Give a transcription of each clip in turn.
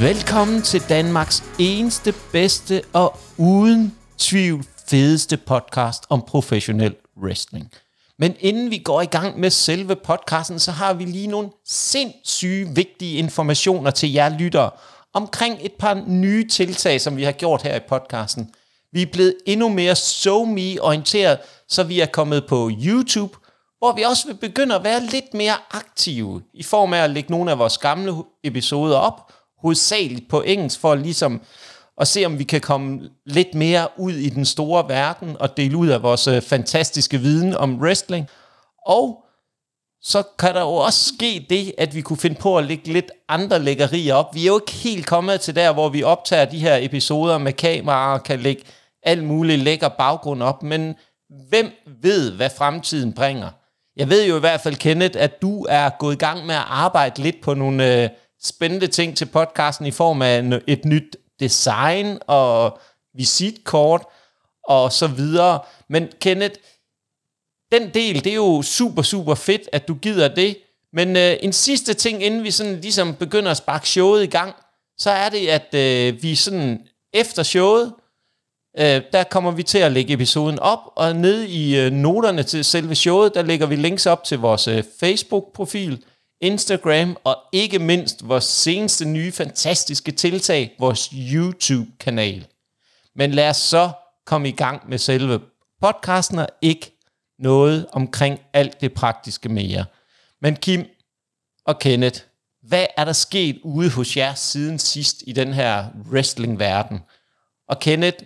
Velkommen til Danmarks eneste, bedste og uden tvivl fedeste podcast om professionel wrestling. Men inden vi går i gang med selve podcasten, så har vi lige nogle sindssyge vigtige informationer til jer lyttere omkring et par nye tiltag, som vi har gjort her i podcasten. Vi er blevet endnu mere SoMe-orienteret, så vi er kommet på YouTube, hvor vi også vil begynde at være lidt mere aktive i form af at lægge nogle af vores gamle episoder op, hovedsageligt på engelsk, for ligesom at se, om vi kan komme lidt mere ud i den store verden og dele ud af vores øh, fantastiske viden om wrestling. Og så kan der jo også ske det, at vi kunne finde på at lægge lidt andre lækkerier op. Vi er jo ikke helt kommet til der, hvor vi optager de her episoder med kameraer og kan lægge alt muligt lækker baggrund op, men hvem ved, hvad fremtiden bringer? Jeg ved jo i hvert fald, Kenneth, at du er gået i gang med at arbejde lidt på nogle øh, spændende ting til podcasten i form af et nyt design og visitkort og så videre. Men Kenneth, den del, det er jo super, super fedt, at du gider det. Men øh, en sidste ting, inden vi sådan ligesom begynder at sparke showet i gang, så er det, at øh, vi sådan efter showet, øh, der kommer vi til at lægge episoden op, og nede i øh, noterne til selve showet, der lægger vi links op til vores øh, Facebook-profil, Instagram og ikke mindst vores seneste nye fantastiske tiltag, vores YouTube-kanal. Men lad os så komme i gang med selve podcasten og ikke noget omkring alt det praktiske mere. Men Kim og Kenneth, hvad er der sket ude hos jer siden sidst i den her wrestling-verden? Og Kenneth,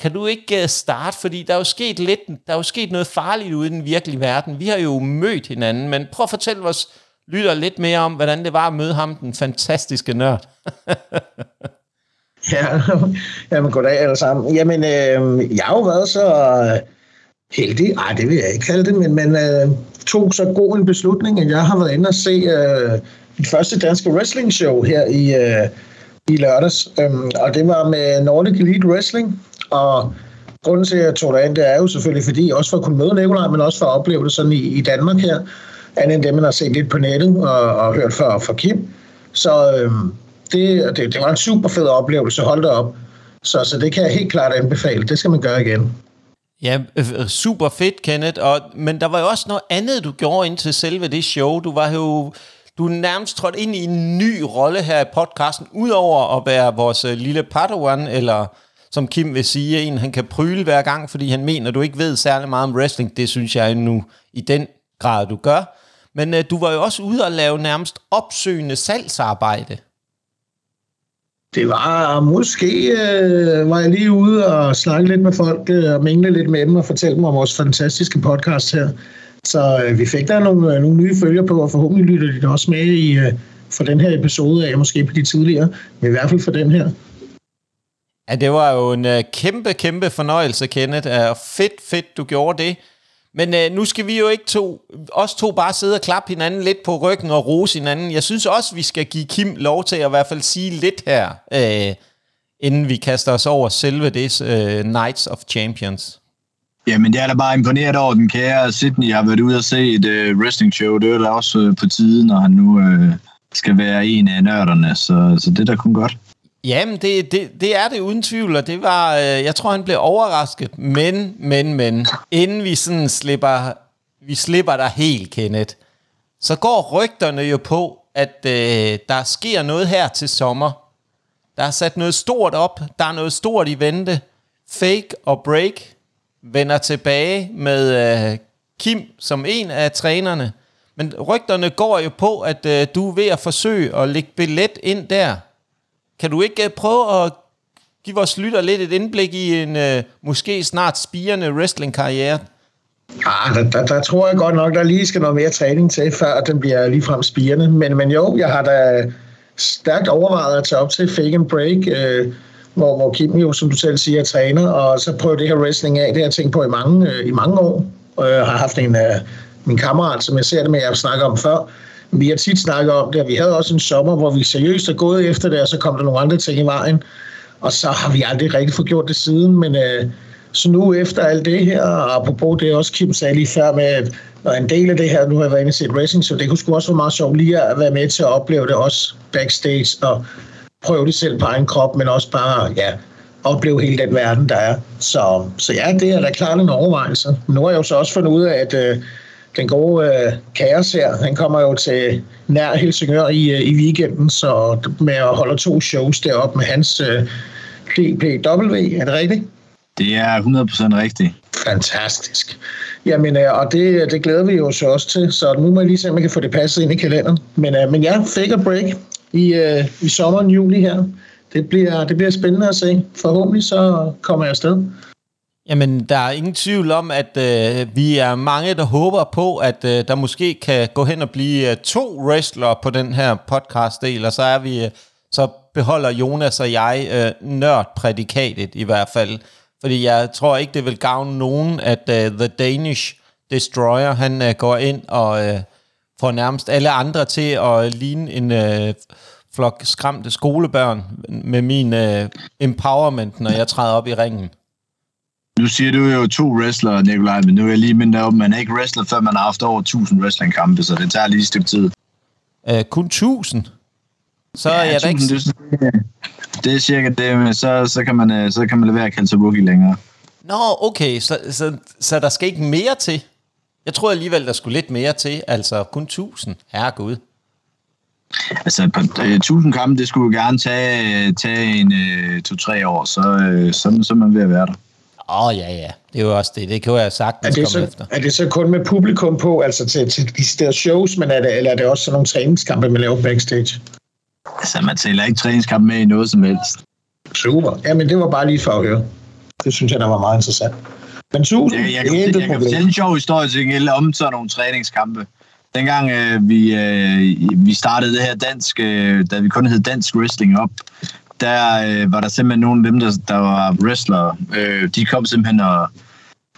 kan du ikke øh, starte, fordi der er jo sket lidt, der er jo sket noget farligt ude i den virkelige verden. Vi har jo mødt hinanden, men prøv at fortælle os lytter lidt mere om, hvordan det var at møde ham, den fantastiske nørd. ja, jamen goddag alle sammen. Jamen, øh, jeg har jo været så heldig, ej det vil jeg ikke kalde det, men, men øh, tog så god en beslutning, at jeg har været inde og se øh, mit første danske wrestling show her i, øh, i lørdags, øhm, og det var med Nordic Elite Wrestling, og grunden til, at jeg tog det ind, det er jo selvfølgelig fordi, også for at kunne møde Nikolaj, men også for at opleve det sådan i, i Danmark her, andet end det, man har set lidt på nettet og, og hørt fra, fra Kim. Så øh, det, det, det var en super fed oplevelse, hold da op. Så, så det kan jeg helt klart anbefale. Det skal man gøre igen. Ja, øh, øh, super fedt, Kenneth. Og, men der var jo også noget andet, du gjorde ind til selve det show. Du var jo du er nærmest trådt ind i en ny rolle her i podcasten, udover at være vores øh, lille padawan, eller som Kim vil sige, en han kan pryle hver gang, fordi han mener, du ikke ved særlig meget om wrestling. Det synes jeg nu i den grad, du gør. Men øh, du var jo også ude og lave nærmest opsøgende salgsarbejde. Det var måske, øh, var jeg lige ude og snakke lidt med folk øh, og mingle lidt med dem og fortælle dem om vores fantastiske podcast her. Så øh, vi fik der nogle, øh, nogle nye følger på, og forhåbentlig lytter de også med i, øh, for den her episode af, måske på de tidligere, men i hvert fald for den her. Ja, det var jo en øh, kæmpe, kæmpe fornøjelse, Kenneth. Uh, fedt, fedt, du gjorde det. Men øh, nu skal vi jo ikke to, os to bare sidde og klappe hinanden lidt på ryggen og rose hinanden. Jeg synes også, vi skal give Kim lov til at i hvert fald sige lidt her, øh, inden vi kaster os over selve det øh, Knights of Champions. Jamen, jeg er da bare imponeret over den kære Sydney. Jeg har været ude og se et øh, wrestling show. Det er da også øh, på tiden, når han nu øh, skal være en af nørderne. Så, så det er da kun godt. Jamen, det, det, det er det uden tvivl, og det var, øh, jeg tror, han blev overrasket. Men, men, men, inden vi sådan slipper, vi slipper dig helt, Kenneth, så går rygterne jo på, at øh, der sker noget her til sommer. Der er sat noget stort op, der er noget stort i vente. Fake og Break vender tilbage med øh, Kim som en af trænerne. Men rygterne går jo på, at øh, du er ved at forsøge at lægge billet ind der. Kan du ikke øh, prøve at give vores lytter lidt et indblik i en øh, måske snart spirende wrestling-karriere? Ah, der, der, der tror jeg godt nok, der lige skal noget mere træning til, før den bliver ligefrem spirende. Men, men jo, jeg har da stærkt overvejet at tage op til Fake and Break, øh, hvor, hvor Kim jo, som du selv siger, er træner, og så prøve det her wrestling af. Det har jeg tænkt på i mange, øh, i mange år. Og jeg har haft en af min kammerat, som jeg ser det med, jeg snakker om før, vi har tit snakket om det, og vi havde også en sommer, hvor vi seriøst er gået efter det, og så kom der nogle andre ting i vejen. Og så har vi aldrig rigtig fået gjort det siden, men øh, så nu efter alt det her, og apropos det også Kim sagde lige før med, at når en del af det her, nu har jeg været inde og set racing, så det kunne sgu også være meget sjovt lige at være med til at opleve det også backstage, og prøve det selv på egen krop, men også bare, ja, opleve hele den verden, der er. Så, så ja, det er da klart en overvejelse. Nu har jeg jo så også fundet ud af, at øh, den gode øh, Kaos her, han kommer jo til nær Helsingør i, øh, i weekenden, så med at holde to shows deroppe med hans øh, DPW, er det rigtigt? Det er 100% rigtigt. Fantastisk. Jamen, øh, og det, det glæder vi jo så også til, så nu må jeg lige se, om jeg kan få det passet ind i kalenderen. Men, øh, men ja, fake a break i, øh, i sommeren, juli her. Det bliver, det bliver spændende at se. Forhåbentlig så kommer jeg afsted. Jamen, der er ingen tvivl om, at øh, vi er mange, der håber på, at øh, der måske kan gå hen og blive øh, to wrestlere på den her podcast-del, og så er vi, øh, så beholder Jonas og jeg øh, nørdprædikatet i hvert fald. Fordi jeg tror ikke, det vil gavne nogen, at øh, The Danish Destroyer, han øh, går ind og øh, får nærmest alle andre til at ligne en øh, flok skræmte skolebørn med min øh, empowerment, når jeg træder op i ringen. Nu siger du jo to wrestlere, Nikolaj, men nu er jeg lige mindet om, man er ikke wrestler, før man har haft over 1000 wrestlingkampe, så det tager lige et stykke tid. Uh, kun 1000? Så ja, er jeg da ikke... Det, det er cirka det, men så, så, kan man, så kan man lade være at kalde sig rookie længere. Nå, okay, så, så, så der skal ikke mere til? Jeg tror alligevel, der skulle lidt mere til, altså kun 1000. Herregud. Altså, på 1000 kampe, det skulle jo gerne tage, tage en uh, to-tre år, så, uh, så, så er man ved at være der. Åh, oh, ja, ja. Det er jo også det. Det kan jeg sagtens er det komme så, efter. Er det så kun med publikum på, altså til, til de steder shows, men er det, eller er det også sådan nogle træningskampe, man laver backstage? Altså, man tæller ikke træningskamp med i noget som helst. Super. Jamen, det var bare lige for at høre. Det synes jeg, der var meget interessant. Men tusind, jeg, jeg, jeg, jeg kan fortælle en sjov historie til gengæld om sådan nogle træningskampe. Dengang øh, vi, øh, vi startede det her dansk, øh, da vi kun hed Dansk Wrestling op, der øh, var der simpelthen nogle af dem, der, der var wrestlere. Øh, de kom simpelthen og,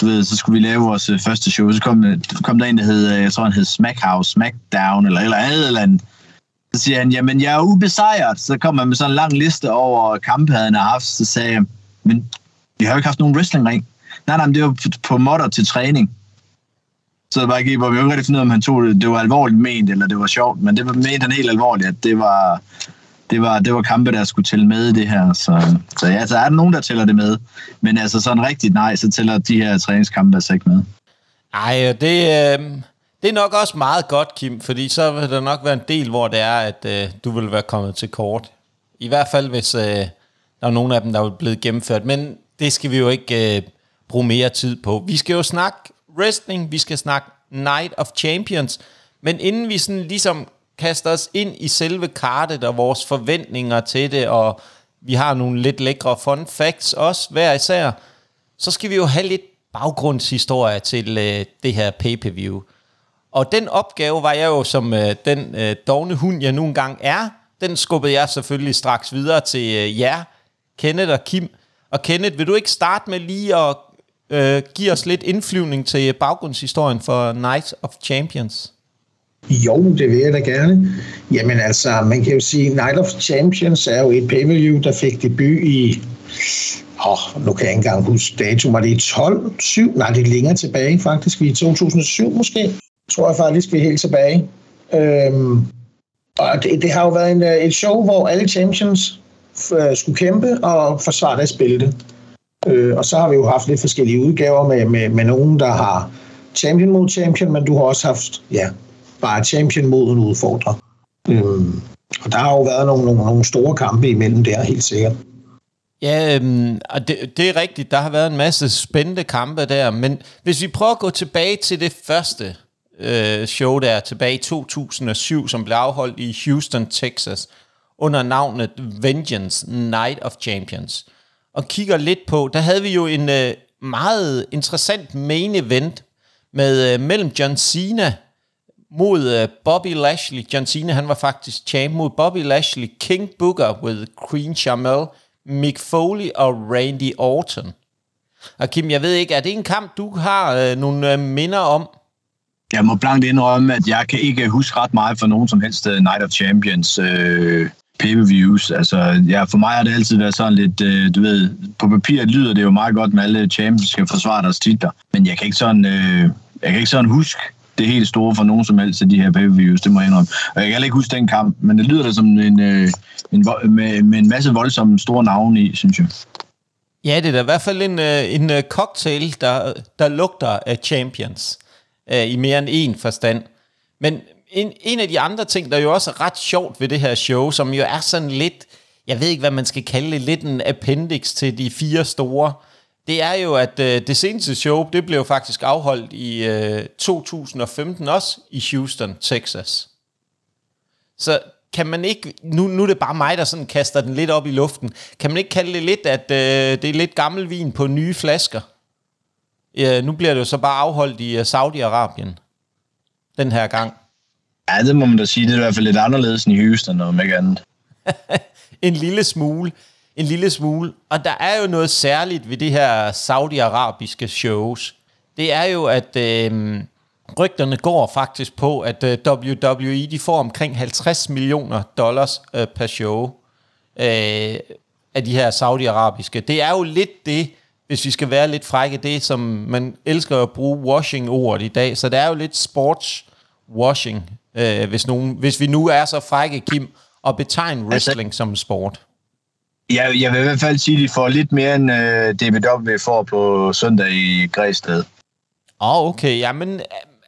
du ved, så skulle vi lave vores øh, første show. Så kom, øh, kom der en, der hed, øh, jeg tror han hed Smackhouse, Smackdown, eller eller andet eller andet. Så siger han, jamen jeg er ubesejret. Så kom han med sådan en lang liste over kampe, han har haft. Så sagde jeg, men vi har jo ikke haft nogen wrestlingring. Nej, nej, men det var på modder til træning. Så det var ikke, hvor vi jo ikke rigtig finde ud af, om han tog det, det var alvorligt ment, eller det var sjovt, men det var ment han helt alvorligt, at det var, det var, det var kampe, der skulle tælle med i det her. Så, så ja, så er der nogen, der tæller det med. Men altså sådan rigtigt nej, så tæller de her træningskampe altså ikke med. Ej, det, øh, det er nok også meget godt, Kim, fordi så vil der nok være en del, hvor det er, at øh, du vil være kommet til kort. I hvert fald, hvis øh, der er nogen af dem, der er blevet gennemført. Men det skal vi jo ikke øh, bruge mere tid på. Vi skal jo snakke wrestling, vi skal snakke Night of Champions, men inden vi sådan ligesom kaster os ind i selve kartet og vores forventninger til det, og vi har nogle lidt lækre fun facts også, hver især, så skal vi jo have lidt baggrundshistorie til øh, det her pay-per-view. Og den opgave var jeg jo som øh, den øh, dogne hund, jeg nu engang er, den skubbede jeg selvfølgelig straks videre til øh, jer, Kenneth og Kim. Og Kenneth, vil du ikke starte med lige at øh, give os lidt indflyvning til øh, baggrundshistorien for Night of Champions? Jo, det vil jeg da gerne. Jamen altså, man kan jo sige, Night of Champions er jo et pay der fik debut i... Åh, oh, nu kan jeg ikke engang huske datum. Var det i 12? 7? Nej, det er længere tilbage faktisk. I 2007 måske, tror jeg faktisk, vi er helt tilbage. Øhm, og det, det har jo været en, øh, et show, hvor alle champions øh, skulle kæmpe og forsvare deres bælte. Øh, og så har vi jo haft lidt forskellige udgaver med, med, med nogen, der har champion mod champion, men du har også haft ja, bare champion mod en udfordrer. Øhm, og der har jo været nogle, nogle, nogle store kampe imellem der, helt sikkert. Ja, øhm, og det, det er rigtigt. Der har været en masse spændende kampe der, men hvis vi prøver at gå tilbage til det første øh, show der, tilbage i 2007, som blev afholdt i Houston, Texas, under navnet Vengeance Night of Champions, og kigger lidt på, der havde vi jo en øh, meget interessant main event med øh, mellem John Cena mod øh, Bobby Lashley. John Cena, han var faktisk champ mod Bobby Lashley, King Booker with Queen Charmel, Mick Foley og Randy Orton. Og Kim, jeg ved ikke, er det en kamp, du har øh, nogle øh, minder om? Jeg må blankt indrømme, at jeg kan ikke huske ret meget for nogen som helst uh, Night of Champions øh, pay-per-views. Altså, ja, for mig har det altid været sådan lidt, øh, du ved, på papiret lyder det jo meget godt, med alle champions skal forsvare deres titler. Men jeg kan ikke sådan, øh, jeg kan ikke sådan huske, det helt store for nogen som helst af de her pay-per-views, det må jeg indrømme. Og jeg kan heller ikke huske den kamp, men det lyder da som en, øh, en med, med en masse voldsomme store navne i, synes jeg. Ja, det er da i hvert fald en, øh, en øh, cocktail, der, der lugter af champions øh, i mere end en forstand. Men en, en af de andre ting, der jo også er ret sjovt ved det her show, som jo er sådan lidt, jeg ved ikke, hvad man skal kalde det, lidt en appendix til de fire store, det er jo, at øh, det seneste show, det blev faktisk afholdt i øh, 2015 også i Houston, Texas. Så kan man ikke, nu, nu er det bare mig, der sådan kaster den lidt op i luften, kan man ikke kalde det lidt, at øh, det er lidt gammel vin på nye flasker? Ja, nu bliver det jo så bare afholdt i uh, Saudi-Arabien den her gang. Ja, det må man da sige. Det er i hvert fald lidt anderledes end i Houston, om ikke andet. en lille smule. En lille smule. Og der er jo noget særligt ved det her saudiarabiske shows. Det er jo, at øh, rygterne går faktisk på, at øh, WWE de får omkring 50 millioner dollars øh, per show øh, af de her saudiarabiske. Det er jo lidt det, hvis vi skal være lidt frække, det som man elsker at bruge washing-ordet i dag. Så det er jo lidt sports washing, øh, hvis, nogen, hvis vi nu er så frække, Kim, og betegne altså- wrestling altså, som sport. Ja, jeg vil i hvert fald sige, at de får lidt mere end øh, DBW får på søndag i Græsted. Åh, oh, okay. Jamen, øh,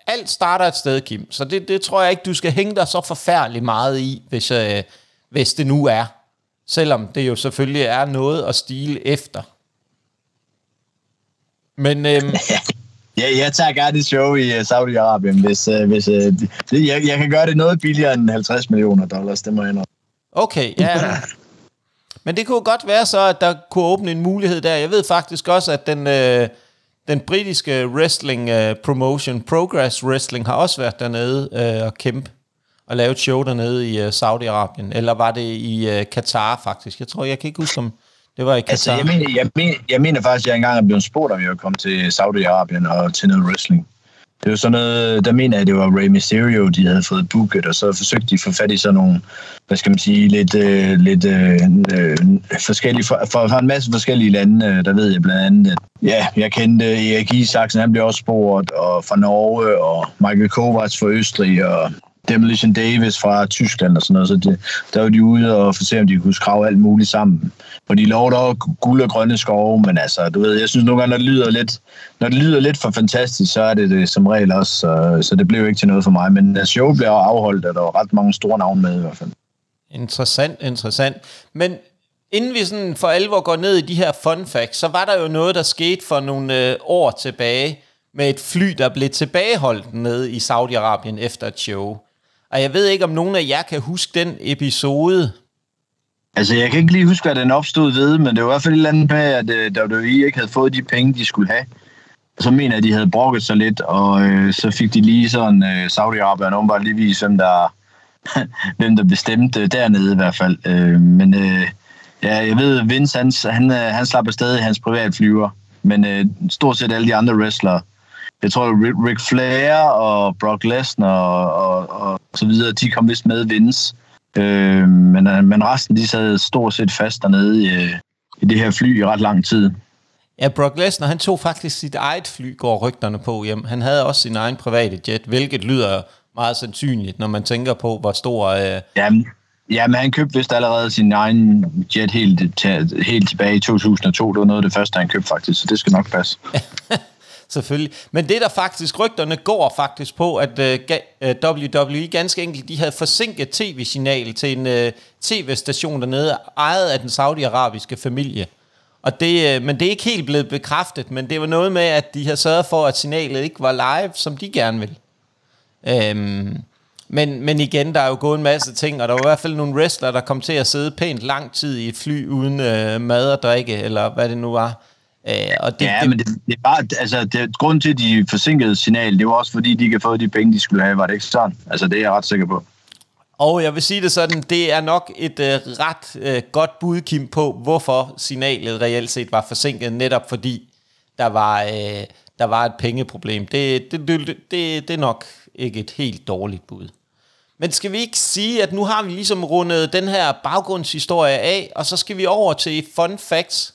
alt starter et sted, Kim. Så det, det tror jeg ikke, du skal hænge dig så forfærdeligt meget i, hvis, øh, hvis det nu er. Selvom det jo selvfølgelig er noget at stile efter. Men... Øhm, Ja, jeg tager gerne et show i uh, Saudi-Arabien, hvis, uh, hvis det, jeg, jeg kan gøre det noget billigere end 50 millioner dollars, det må jeg nok. Okay, ja. Men det kunne godt være så, at der kunne åbne en mulighed der. Jeg ved faktisk også, at den, øh, den britiske wrestling øh, promotion, Progress Wrestling, har også været dernede øh, og kæmpe og lave et show dernede i øh, Saudi-Arabien. Eller var det i øh, Katar faktisk? Jeg tror, jeg kan ikke huske, om det var i Katar. Altså, jeg, mener, jeg, mener, jeg mener faktisk, at jeg engang er blevet spurgt, om jeg ville komme til Saudi-Arabien og til noget wrestling. Det var sådan noget, der mener jeg, det var Rey Mysterio, de havde fået booket, og så forsøgte de at få fat i sådan nogle, hvad skal man sige, lidt, øh, lidt øh, øh, forskellige, for, for, for en masse forskellige lande, øh, der ved jeg blandt andet, at ja, jeg kendte Erik Isaksen, han blev også spurgt, og fra Norge, og Michael Kovacs fra Østrig, og Demolition Davis fra Tyskland og sådan noget, så det, der var de ude og for se, om de kunne skrave alt muligt sammen. Og de lover også guld og grønne skove, men altså, du ved, jeg synes nogle gange, når det lyder lidt, når det lyder lidt for fantastisk, så er det det som regel også, så, så det blev ikke til noget for mig. Men øh, show blev afholdt, og der var ret mange store navne med i hvert fald. Interessant, interessant. Men inden vi sådan for alvor går ned i de her fun facts, så var der jo noget, der skete for nogle øh, år tilbage, med et fly, der blev tilbageholdt nede i Saudi-Arabien efter et show. Og jeg ved ikke, om nogen af jer kan huske den episode. Altså, jeg kan ikke lige huske, hvad den opstod ved, men det var i hvert fald et eller andet med, at øh, uh, WWE ikke havde fået de penge, de skulle have. Og så mener jeg, at de havde brokket sig lidt, og øh, så fik de lige sådan øh, Saudi-Arabien om bare lige vise, hvem der, hvem der bestemte dernede i hvert fald. Øh, men øh, ja, jeg ved, Vince, han, han, øh, han slapper stadig hans privatflyver, men øh, stort set alle de andre wrestlere, jeg tror, Rick Flair og Brock Lesnar og, og, og så videre, de kom vist med Vince. Øh, øh, men resten, de sad stort set fast dernede i, øh, i det her fly i ret lang tid. Ja, Brock Lesnar, han tog faktisk sit eget fly, går rygterne på hjem. Han havde også sin egen private jet, hvilket lyder meget sandsynligt, når man tænker på, hvor stor... Øh... Jamen, ja, men han købte vist allerede sin egen jet helt, helt tilbage i 2002. Det var noget af det første, han købte faktisk, så det skal nok passe. selvfølgelig. Men det der faktisk, rygterne går faktisk på, at øh, uh, øh, WWE ganske enkelt, de havde forsinket tv-signal til en uh, tv-station dernede, ejet af den saudiarabiske familie. Og det, uh, men det er ikke helt blevet bekræftet, men det var noget med, at de havde sørget for, at signalet ikke var live, som de gerne vil. Um, øhm, men, men igen, der er jo gået en masse ting, og der var i hvert fald nogle wrestlere, der kom til at sidde pænt lang tid i et fly uden øh, mad og drikke, eller hvad det nu var. Øh, og det, ja, det, men det, det er bare, altså, det, grunden til, at de forsinkede signal, det var også, fordi de ikke har fået de penge, de skulle have. Var det ikke sådan? Altså, det er jeg ret sikker på. Og jeg vil sige det sådan, det er nok et øh, ret øh, godt bud, Kim, på, hvorfor signalet reelt set var forsinket, netop fordi der var, øh, der var et pengeproblem. Det, det, det, det, det er nok ikke et helt dårligt bud. Men skal vi ikke sige, at nu har vi ligesom rundet den her baggrundshistorie af, og så skal vi over til fun facts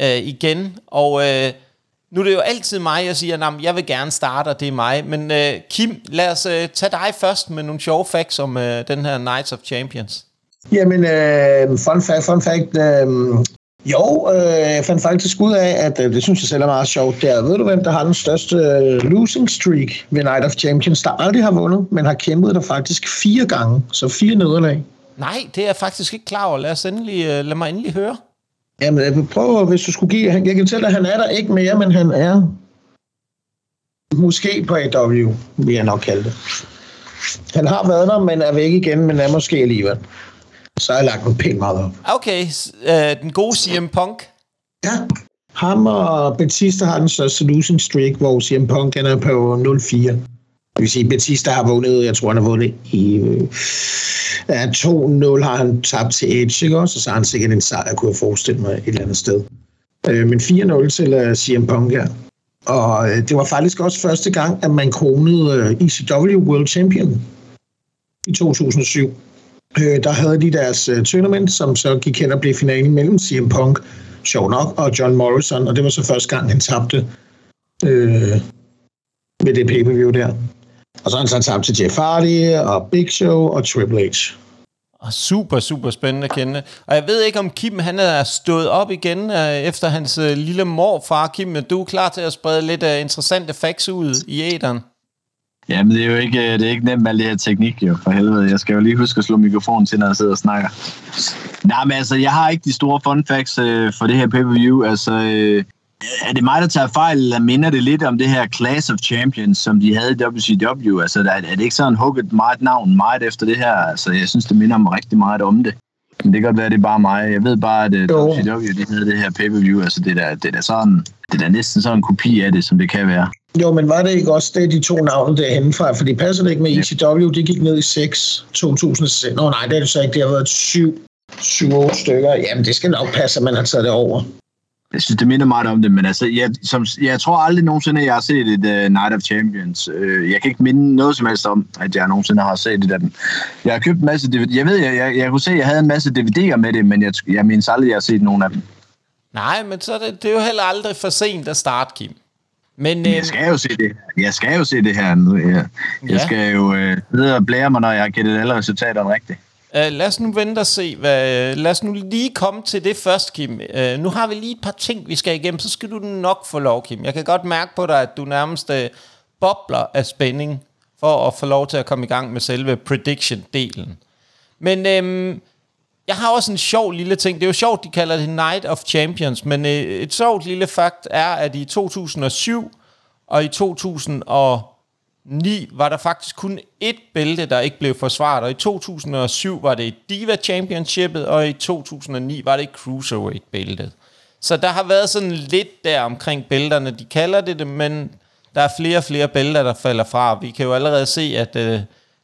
øh, igen. Og øh, nu er det jo altid mig, jeg siger, at jeg vil gerne starte, og det er mig. Men øh, Kim, lad os øh, tage dig først med nogle sjove facts om øh, den her Knights of Champions. Jamen, øh, fun fact, fun fact. Øh, jo, øh, jeg fandt faktisk ud af, at øh, det synes jeg selv er meget sjovt. Der ved du, hvem der har den største øh, losing streak ved Night of Champions, der aldrig har vundet, men har kæmpet der faktisk fire gange, så fire nederlag. Nej, det er jeg faktisk ikke klar over. Lad, os endelig, øh, lad mig endelig høre. Jamen, jeg vil prøve, hvis du skulle give... Jeg kan fortælle dig, at han er der ikke mere, men han er måske på AW, vil jeg nok kalde det. Han har været der, men er væk igen, men er måske alligevel. Så har jeg lagt en pænt meget op. Okay, øh, den gode CM Punk. Ja, ham og Batista har den største losing streak, hvor CM Punk er på 0-4. Det vil sige, Batista har vundet, jeg tror, han har vundet i... Øh, ja, 2-0 har han tabt til Edge, ikke også? Og så har han sikkert en sejr, kunne jeg forestille mig, et eller andet sted. Øh, men 4-0 til øh, uh, CM Punk her. Og øh, det var faktisk også første gang, at man kronede øh, ECW World Champion i 2007. Øh, der havde de deres øh, tournament, som så gik hen og blev finalen mellem CM Punk, sjov nok, og John Morrison, og det var så første gang, han tabte øh, med det pay-per-view der. Og så har han så tabt til Jeff Hardy og Big Show og Triple H. Og super, super spændende at kende. Og jeg ved ikke, om Kim han er stået op igen uh, efter hans uh, lille morfar. Kim, er du klar til at sprede lidt uh, interessante facts ud i æderen? Jamen, det er jo ikke, det er ikke nemt med al det her teknik, jo, for helvede. Jeg skal jo lige huske at slå mikrofonen til, når jeg sidder og snakker. Nej, men altså, jeg har ikke de store fun facts uh, for det her pay-per-view. Altså, uh, er det mig, der tager fejl, eller minder det lidt om det her Class of Champions, som de havde i WCW? Altså, er det ikke sådan hugget meget navn meget efter det her? Altså, jeg synes, det minder mig rigtig meget om det. Men det kan godt være, det er bare mig. Jeg ved bare, at jo. WCW de havde det her pay-per-view. Altså, det der, det der sådan, det der næsten sådan en kopi af det, som det kan være. Jo, men var det ikke også det, de to navne derhenne fra? For det passer det ikke med ECW, det gik ned i 6, 2006. Nå nej, det er det så ikke. Det har været 7, 7-8 stykker. Jamen, det skal nok passe, at man har taget det over. Jeg synes, det minder meget om det, men altså, jeg, som, jeg tror aldrig nogensinde, at jeg har set et uh, Night of Champions. Uh, jeg kan ikke minde noget som helst om, at jeg nogensinde har set det af dem. Jeg har købt en masse DVD. Jeg ved, jeg, jeg, jeg kunne se, at jeg havde en masse DVD'er med det, men jeg, jeg mindes aldrig, at jeg har set nogen af dem. Nej, men så er det, det er jo heller aldrig for sent at starte, Kim. Men, øh, jeg skal jo se det. Jeg skal jo se det her nu. Jeg, ja. jeg skal jo øh, og blære mig, når jeg har gættet alle resultaterne rigtigt. Uh, lad os nu vente og se. Hvad, lad os nu lige komme til det først, Kim. Uh, nu har vi lige et par ting, vi skal igennem. Så skal du nok få lov, Kim. Jeg kan godt mærke på dig, at du nærmest uh, bobler af spænding for at få lov til at komme i gang med selve prediction-delen. Men øhm, jeg har også en sjov lille ting. Det er jo sjovt, de kalder det Night of Champions, men øh, et sjovt lille fakt er, at i 2007 og i 2000 og 2009 var der faktisk kun et bælte, der ikke blev forsvaret, og i 2007 var det Diva Championshipet, og i 2009 var det Cruiserweight-bæltet. Så der har været sådan lidt der omkring bælterne. De kalder det det, men der er flere og flere bælter, der falder fra. Vi kan jo allerede se, at øh,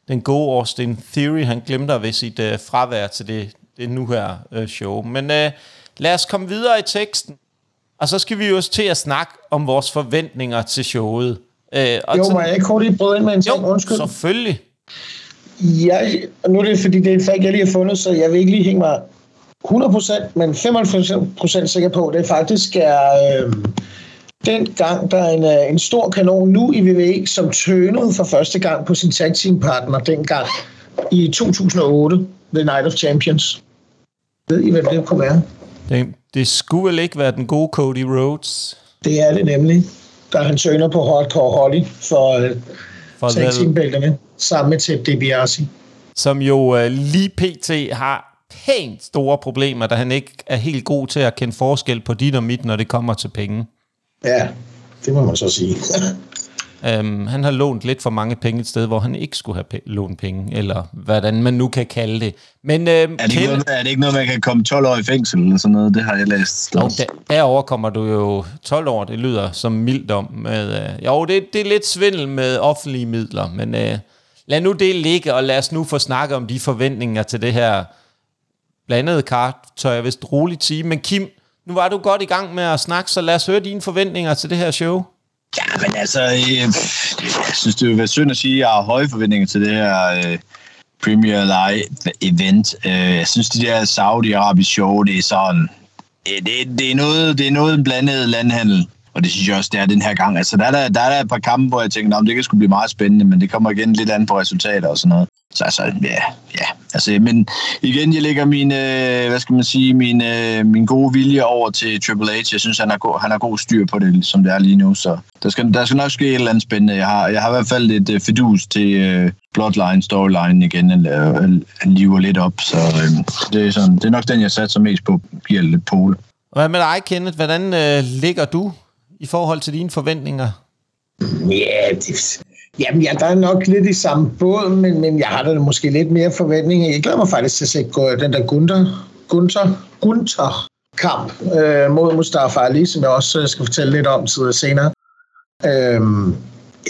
den gode Austin Theory, han glemte ved sit øh, fravær til det, det nu her øh, show. Men øh, lad os komme videre i teksten. Og så skal vi jo også til at snakke om vores forventninger til showet. Øh, og jo, må jeg ikke hurtigt bryde ind med en ting? Jo, Undskyld. selvfølgelig. Jeg, nu er det fordi, det er et fag, jeg lige har fundet, så jeg vil ikke lige hænge mig 100%, men 95% sikker på, det faktisk er øh, den gang, der er en, øh, en stor kanon nu i WWE, som tønede for første gang på sin tag team partner dengang i 2008, The Night of Champions. Ved I, hvem det kunne være? Det, det skulle vel ikke være den gode Cody Rhodes? Det er det nemlig der han søgner på Hardcore Holly for, øh, for teambælterne, sammen med Ted DiBiase. Som jo uh, lige pt. har pænt store problemer, da han ikke er helt god til at kende forskel på dit og mit, når det kommer til penge. Ja, det må man så sige. Um, han har lånt lidt for mange penge et sted, hvor han ikke skulle have lånt penge, eller hvordan man nu kan kalde det. Men, uh, er, det ikke noget, er det ikke noget, man kan komme 12 år i fængsel eller sådan noget? Det har jeg læst. Jo, der, derover kommer du jo 12 år, det lyder som mildt om. Med, uh, jo, det, det er lidt svindel med offentlige midler, men uh, lad nu det ligge, og lad os nu få snakket om de forventninger til det her blandede kart, tør jeg vist roligt sige. Men Kim, nu var du godt i gang med at snakke, så lad os høre dine forventninger til det her show. Ja, men altså, øh, jeg synes, det vil være synd at sige, at jeg har høje forventninger til det her øh, Premier League event. Øh, jeg synes, de der Saudi-Arabi-show, det er sådan... Øh, det, det, er noget, det er noget blandet landhandel. Og det synes jeg også, det er den her gang. Altså, der er der, der, er der et par kampe, hvor jeg tænker, om det kan sgu blive meget spændende, men det kommer igen lidt an på resultater og sådan noget. Så altså, ja, ja. Altså, men igen, jeg lægger min, øh, hvad skal man sige, min, øh, min gode vilje over til Triple H. Jeg synes, han har, god, han har god styr på det, som det er lige nu. Så der skal, der skal nok ske et eller andet spændende. Jeg har, jeg har i hvert fald lidt øh, fedus til øh, Bloodline, Storyline igen, eller øh, lidt op. Så øh, det, er sådan, det er nok den, jeg satser mest på, giver lidt pole. Hvad med dig, Kenneth? Hvordan øh, ligger du i forhold til dine forventninger? Ja, det, jamen, ja, der er nok lidt i samme båd, men, men jeg har da måske lidt mere forventninger. Jeg glæder mig faktisk til at se den der Gunther, Gunther, Gunther kamp øh, mod Mustafa Ali, som jeg også øh, skal fortælle lidt om tidligere senere. Øhm,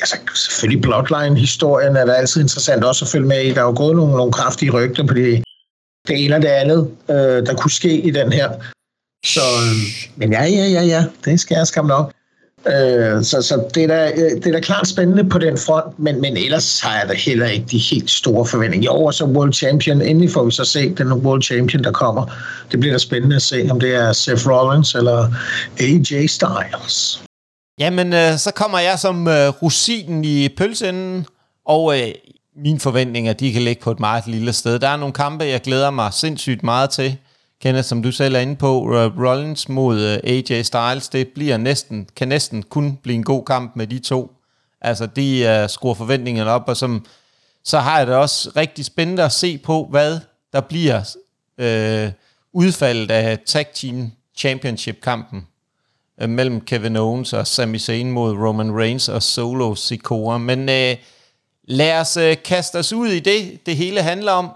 altså, selvfølgelig Bloodline-historien er da altid interessant også at følge med i. Der er jo gået nogle, nogle kraftige rygter på det, det ene og det andet, øh, der kunne ske i den her. Så, øh, men ja, ja, ja, ja, det skal jeg skam nok. Øh, så så det, er da, øh, det er da klart spændende på den front, men, men ellers har jeg da heller ikke de helt store forventninger. Jo, og så World Champion, endelig får vi så se den World Champion, der kommer. Det bliver da spændende at se, om det er Seth Rollins eller AJ Styles. Jamen, øh, så kommer jeg som øh, rosinen i pølseenden, og øh, mine forventninger, de kan ligge på et meget lille sted. Der er nogle kampe, jeg glæder mig sindssygt meget til. Kenneth, som du selv er inde på, Rollins mod øh, AJ Styles, det bliver næsten, kan næsten kun blive en god kamp med de to. Altså, de uh, skruer forventningerne op, og som, så har jeg det også rigtig spændende at se på, hvad der bliver uh, udfaldet af Tag Team Championship-kampen uh, mellem Kevin Owens og Sami Zayn mod Roman Reigns og Solo Sikoa. Men uh, lad os uh, kaste os ud i det, det hele handler om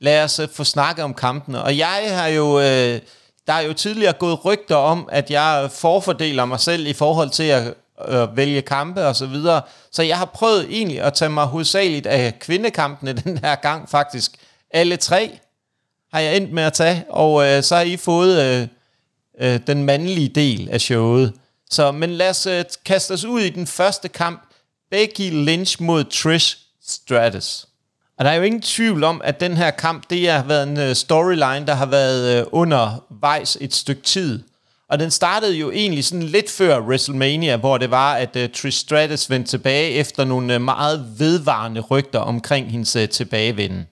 lad os øh, få snakket om kampene. Og jeg har jo, øh, der er jo tidligere gået rygter om, at jeg forfordeler mig selv i forhold til at øh, vælge kampe og så videre. Så jeg har prøvet egentlig at tage mig hovedsageligt af kvindekampene den her gang faktisk. Alle tre har jeg endt med at tage, og øh, så har I fået øh, øh, den mandlige del af showet. Så, men lad os øh, kaste os ud i den første kamp. Becky Lynch mod Trish Stratus. Og der er jo ingen tvivl om, at den her kamp, det har været en øh, storyline, der har været øh, undervejs et stykke tid. Og den startede jo egentlig sådan lidt før WrestleMania, hvor det var, at uh, Trish Stratus vendte tilbage efter nogle uh, meget vedvarende rygter omkring hendes uh, tilbagevenden.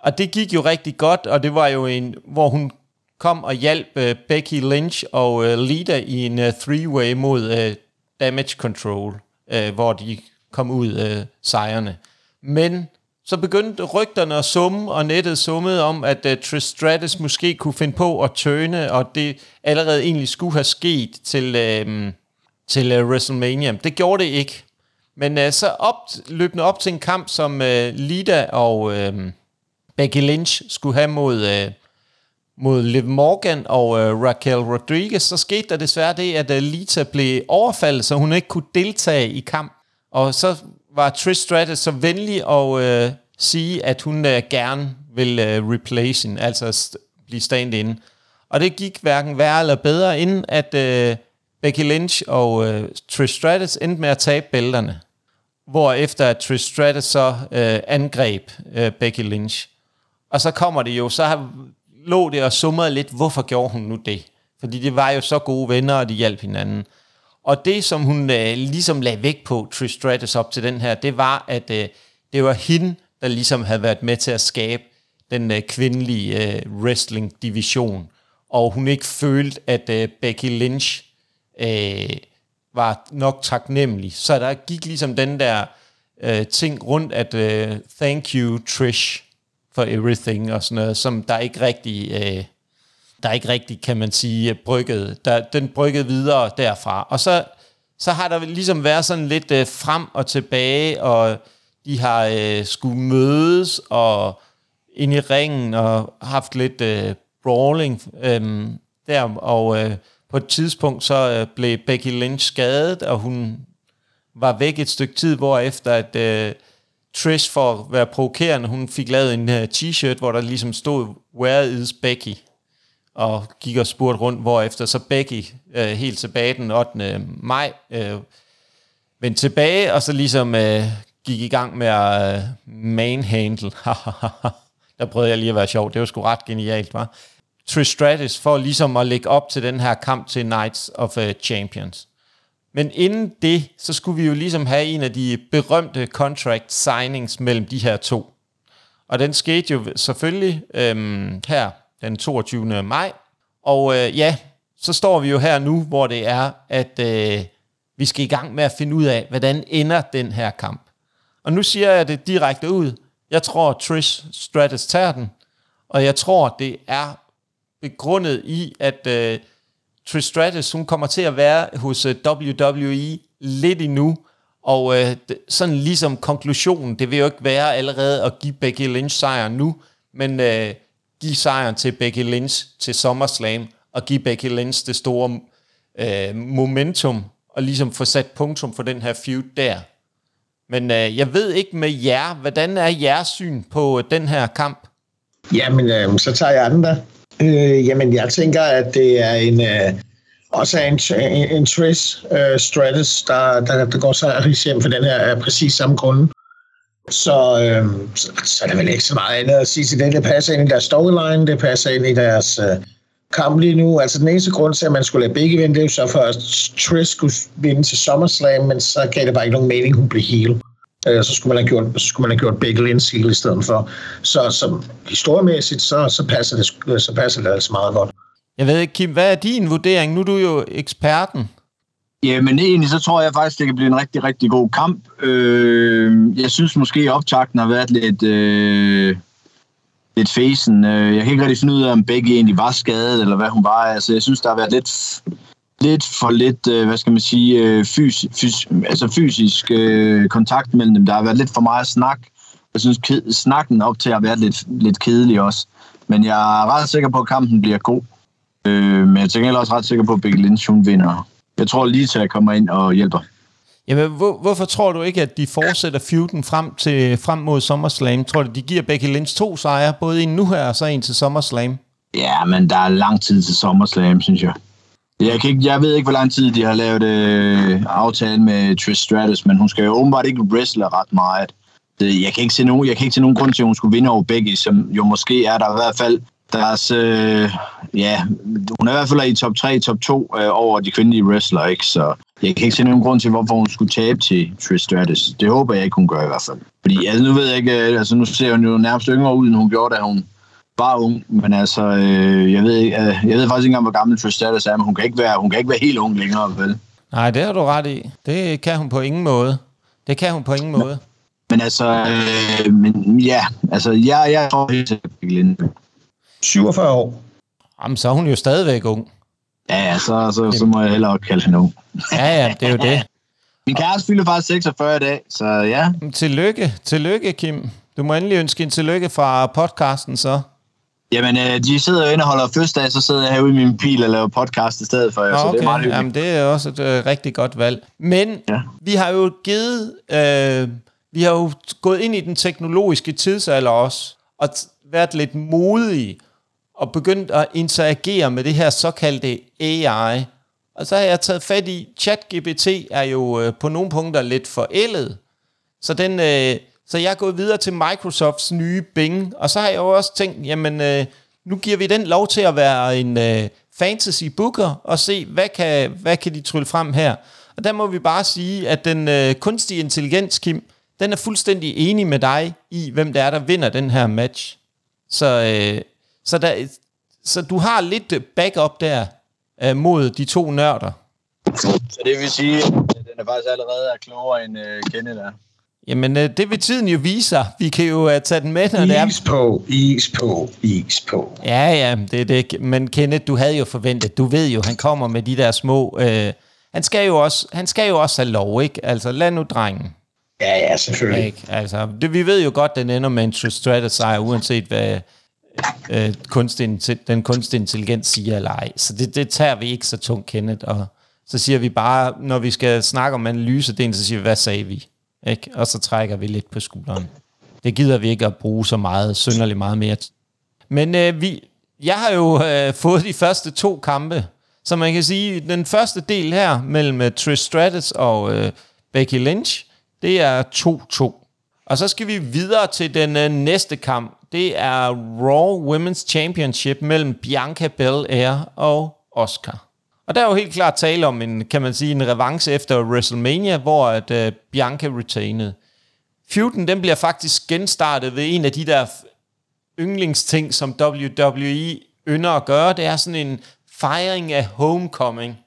Og det gik jo rigtig godt, og det var jo en, hvor hun kom og hjalp uh, Becky Lynch og uh, Lita i en uh, three-way mod uh, Damage Control, uh, hvor de kom ud uh, sejrene. Men så begyndte rygterne at summe, og nettet summede om, at øh, uh, Trish Stratus måske kunne finde på at tøne, og det allerede egentlig skulle have sket til, uh, til uh, WrestleMania. Det gjorde det ikke. Men uh, så op, løbende op til en kamp, som uh, Lida og uh, Becky Lynch skulle have mod, uh, mod Liv Morgan og uh, Raquel Rodriguez, så skete der desværre det, at uh, Lita blev overfaldet, så hun ikke kunne deltage i kamp. Og så var Trish Stratus så venlig at øh, sige, at hun øh, gerne vil øh, replace hende, altså st- blive stand-in. Og det gik hverken værre eller bedre, inden at øh, Becky Lynch og øh, Trish Stratus endte med at tabe bælterne. Hvor efter at Trish Stratus så øh, angreb øh, Becky Lynch. Og så kommer det jo, så har, lå det og summede lidt, hvorfor gjorde hun nu det? Fordi det var jo så gode venner, og de hjalp hinanden. Og det, som hun øh, ligesom lagde vægt på, Trish Stratus op til den her, det var, at øh, det var hende, der ligesom havde været med til at skabe den øh, kvindelige øh, wrestling-division. Og hun ikke følte, at øh, Becky Lynch øh, var nok taknemmelig. Så der gik ligesom den der øh, ting rundt, at øh, thank you Trish for everything og sådan noget, som der ikke rigtig... Øh, der ikke rigtig, kan man sige, brygget. Der, den brygget videre derfra. Og så, så har der ligesom været sådan lidt øh, frem og tilbage, og de har øh, skulle mødes og ind i ringen og haft lidt øh, brawling øh, der, og øh, på et tidspunkt så øh, blev Becky Lynch skadet, og hun var væk et stykke tid, hvor efter at øh, Trish for at være provokerende, hun fik lavet en uh, t-shirt, hvor der ligesom stod, where is Becky? Og gik og spurgte rundt, hvor efter så Becky øh, helt tilbage den 8. maj øh, vendte tilbage, og så ligesom øh, gik i gang med at øh, manhandle. Der prøvede jeg lige at være sjov. Det var sgu ret genialt, var. Trish Stratus for ligesom at lægge op til den her kamp til Knights of uh, Champions. Men inden det, så skulle vi jo ligesom have en af de berømte contract signings mellem de her to. Og den skete jo selvfølgelig øhm, her den 22. maj. Og øh, ja, så står vi jo her nu, hvor det er, at øh, vi skal i gang med at finde ud af, hvordan ender den her kamp. Og nu siger jeg det direkte ud. Jeg tror, Trish Stratus tager den, og jeg tror, det er begrundet i, at øh, Trish Stratus, hun kommer til at være hos øh, WWE lidt endnu, og øh, sådan ligesom konklusionen, det vil jo ikke være allerede at give Becky Lynch sejren nu, men øh, give sejren til Becky Lynch til SummerSlam, og give Becky Lynch det store øh, momentum, og ligesom få sat punktum for den her feud der. Men øh, jeg ved ikke med jer, hvordan er jeres syn på øh, den her kamp? Jamen, øh, så tager jeg den der. Øh, jamen, jeg tænker, at det er en... Øh, også en, en, en Trish uh, Stratus, der, der, der går så hjem for den her af præcis samme grund. Så, øh, så, så er der vel ikke så meget andet at sige til det. Det passer ind i deres storyline, det passer ind i deres øh, kamp lige nu. Altså den eneste grund til, at man skulle lade begge vinde, det er jo så for, at Trish skulle vinde til SummerSlam, men så gav det bare ikke nogen mening, hun blev heel. Øh, så skulle man have gjort, så skulle man have gjort begge Lynch heel i stedet for. Så, så historiemæssigt, så, så, passer det, så passer det altså meget godt. Jeg ved ikke, Kim, hvad er din vurdering? Nu er du jo eksperten. Jamen egentlig, så tror jeg faktisk, det kan blive en rigtig, rigtig god kamp. Øh, jeg synes måske, at optakten har været lidt, øh, lidt fesen. Øh, jeg kan ikke rigtig finde ud af, om begge egentlig var skadet, eller hvad hun var. Altså, jeg synes, der har været lidt, lidt for lidt, øh, hvad skal man sige, øh, fys, fys, altså fysisk øh, kontakt mellem dem. Der har været lidt for meget snak. Jeg synes, ked, snakken op til at være lidt, lidt kedelig også. Men jeg er ret sikker på, at kampen bliver god. Øh, men jeg tænker også ret sikker på, at Becky Lynch hun vinder. Jeg tror lige til at komme ind og hjælper. Jamen, hvor, hvorfor tror du ikke, at de fortsætter feuden frem, til, frem mod SummerSlam? Tror du, de giver Becky Lynch to sejre, både en nu her og så en til SummerSlam? Ja, men der er lang tid til SummerSlam, synes jeg. Jeg, kan ikke, jeg ved ikke, hvor lang tid de har lavet øh, aftale med Trish Stratus, men hun skal jo åbenbart ikke wrestle ret meget. Jeg kan ikke se nogen, jeg kan ikke se nogen grund til, at hun skulle vinde over Becky, som jo måske er der i hvert fald deres, øh, ja, hun er i hvert fald i top 3, top 2 øh, over de kvindelige wrestler, ikke? Så jeg kan ikke se nogen grund til, hvorfor hun skulle tabe til Trish Stratus. Det håber jeg ikke, hun gør i hvert fald. Fordi altså, nu ved jeg ikke, øh, altså nu ser hun jo nærmest yngre ud, end hun gjorde, da hun var ung. Men altså, øh, jeg, ved, øh, jeg ved faktisk ikke engang, hvor gammel Trish Stratus er, men hun kan ikke være, hun kan ikke være helt ung længere, vel? Nej, det har du ret i. Det kan hun på ingen måde. Det kan hun på ingen måde. Men altså, øh, men, ja, altså, jeg, jeg tror helt sikkert, 47 år. Jamen, så er hun jo stadigvæk ung. Ja, ja, så, så, så må jeg hellere kalde hende ung. Ja, ja, det er jo det. Min kæreste fylder faktisk 46 i dag, så ja. Tillykke, tillykke, Kim. Du må endelig ønske en tillykke fra podcasten, så. Jamen, øh, de sidder jo inde og holder fødselsdag, så sidder jeg herude i min bil og laver podcast i stedet for, okay. så det er meget Jamen, det er også et øh, rigtig godt valg. Men ja. vi har jo givet, øh, vi har jo gået ind i den teknologiske tidsalder også, og været lidt modige og begyndt at interagere med det her såkaldte AI. Og så har jeg taget fat i, ChatGPT er jo øh, på nogle punkter lidt forældet. Så, den, øh, så jeg er gået videre til Microsofts nye Bing, og så har jeg jo også tænkt, jamen øh, nu giver vi den lov til at være en øh, fantasy booker, og se, hvad kan, hvad kan de trylle frem her. Og der må vi bare sige, at den øh, kunstige intelligens, Kim, den er fuldstændig enig med dig i, hvem det er, der vinder den her match. Så, øh, så, der, så du har lidt backup der øh, mod de to nørder. Så det vil sige, at den er faktisk allerede er klogere end øh, Kenneth er. Jamen, øh, det vil tiden jo vise Vi kan jo uh, tage den med, når is det er... Is på, is på, is på. Ja, ja, det er det. Men Kenneth, du havde jo forventet, du ved jo, han kommer med de der små... Øh, han, skal jo også, han skal jo også have lov, ikke? Altså, lad nu drengen. Ja, ja, selvfølgelig. Ikke? Altså, det, vi ved jo godt, den ender med en Trish sejr, uanset hvad Øh, øh, kunstig, den kunstige intelligens siger eller ej. Så det, det tager vi ikke så tungt, Kenneth. Og så siger vi bare, når vi skal snakke om analysedelen, så siger vi, hvad sagde vi? Ikke? Og så trækker vi lidt på skulderen. Det gider vi ikke at bruge så meget, synderligt meget mere. Men øh, vi, jeg har jo øh, fået de første to kampe, så man kan sige, den første del her mellem uh, Trish Stratus og øh, Becky Lynch, det er 2-2. Og så skal vi videre til den øh, næste kamp. Det er Raw Women's Championship mellem Bianca Belair og Oscar. Og der er jo helt klart tale om en, kan man sige, en revanche efter WrestleMania, hvor at, uh, Bianca retainede. Feuden, den bliver faktisk genstartet ved en af de der yndlingsting, som WWE ynder at gøre. Det er sådan en fejring af homecoming.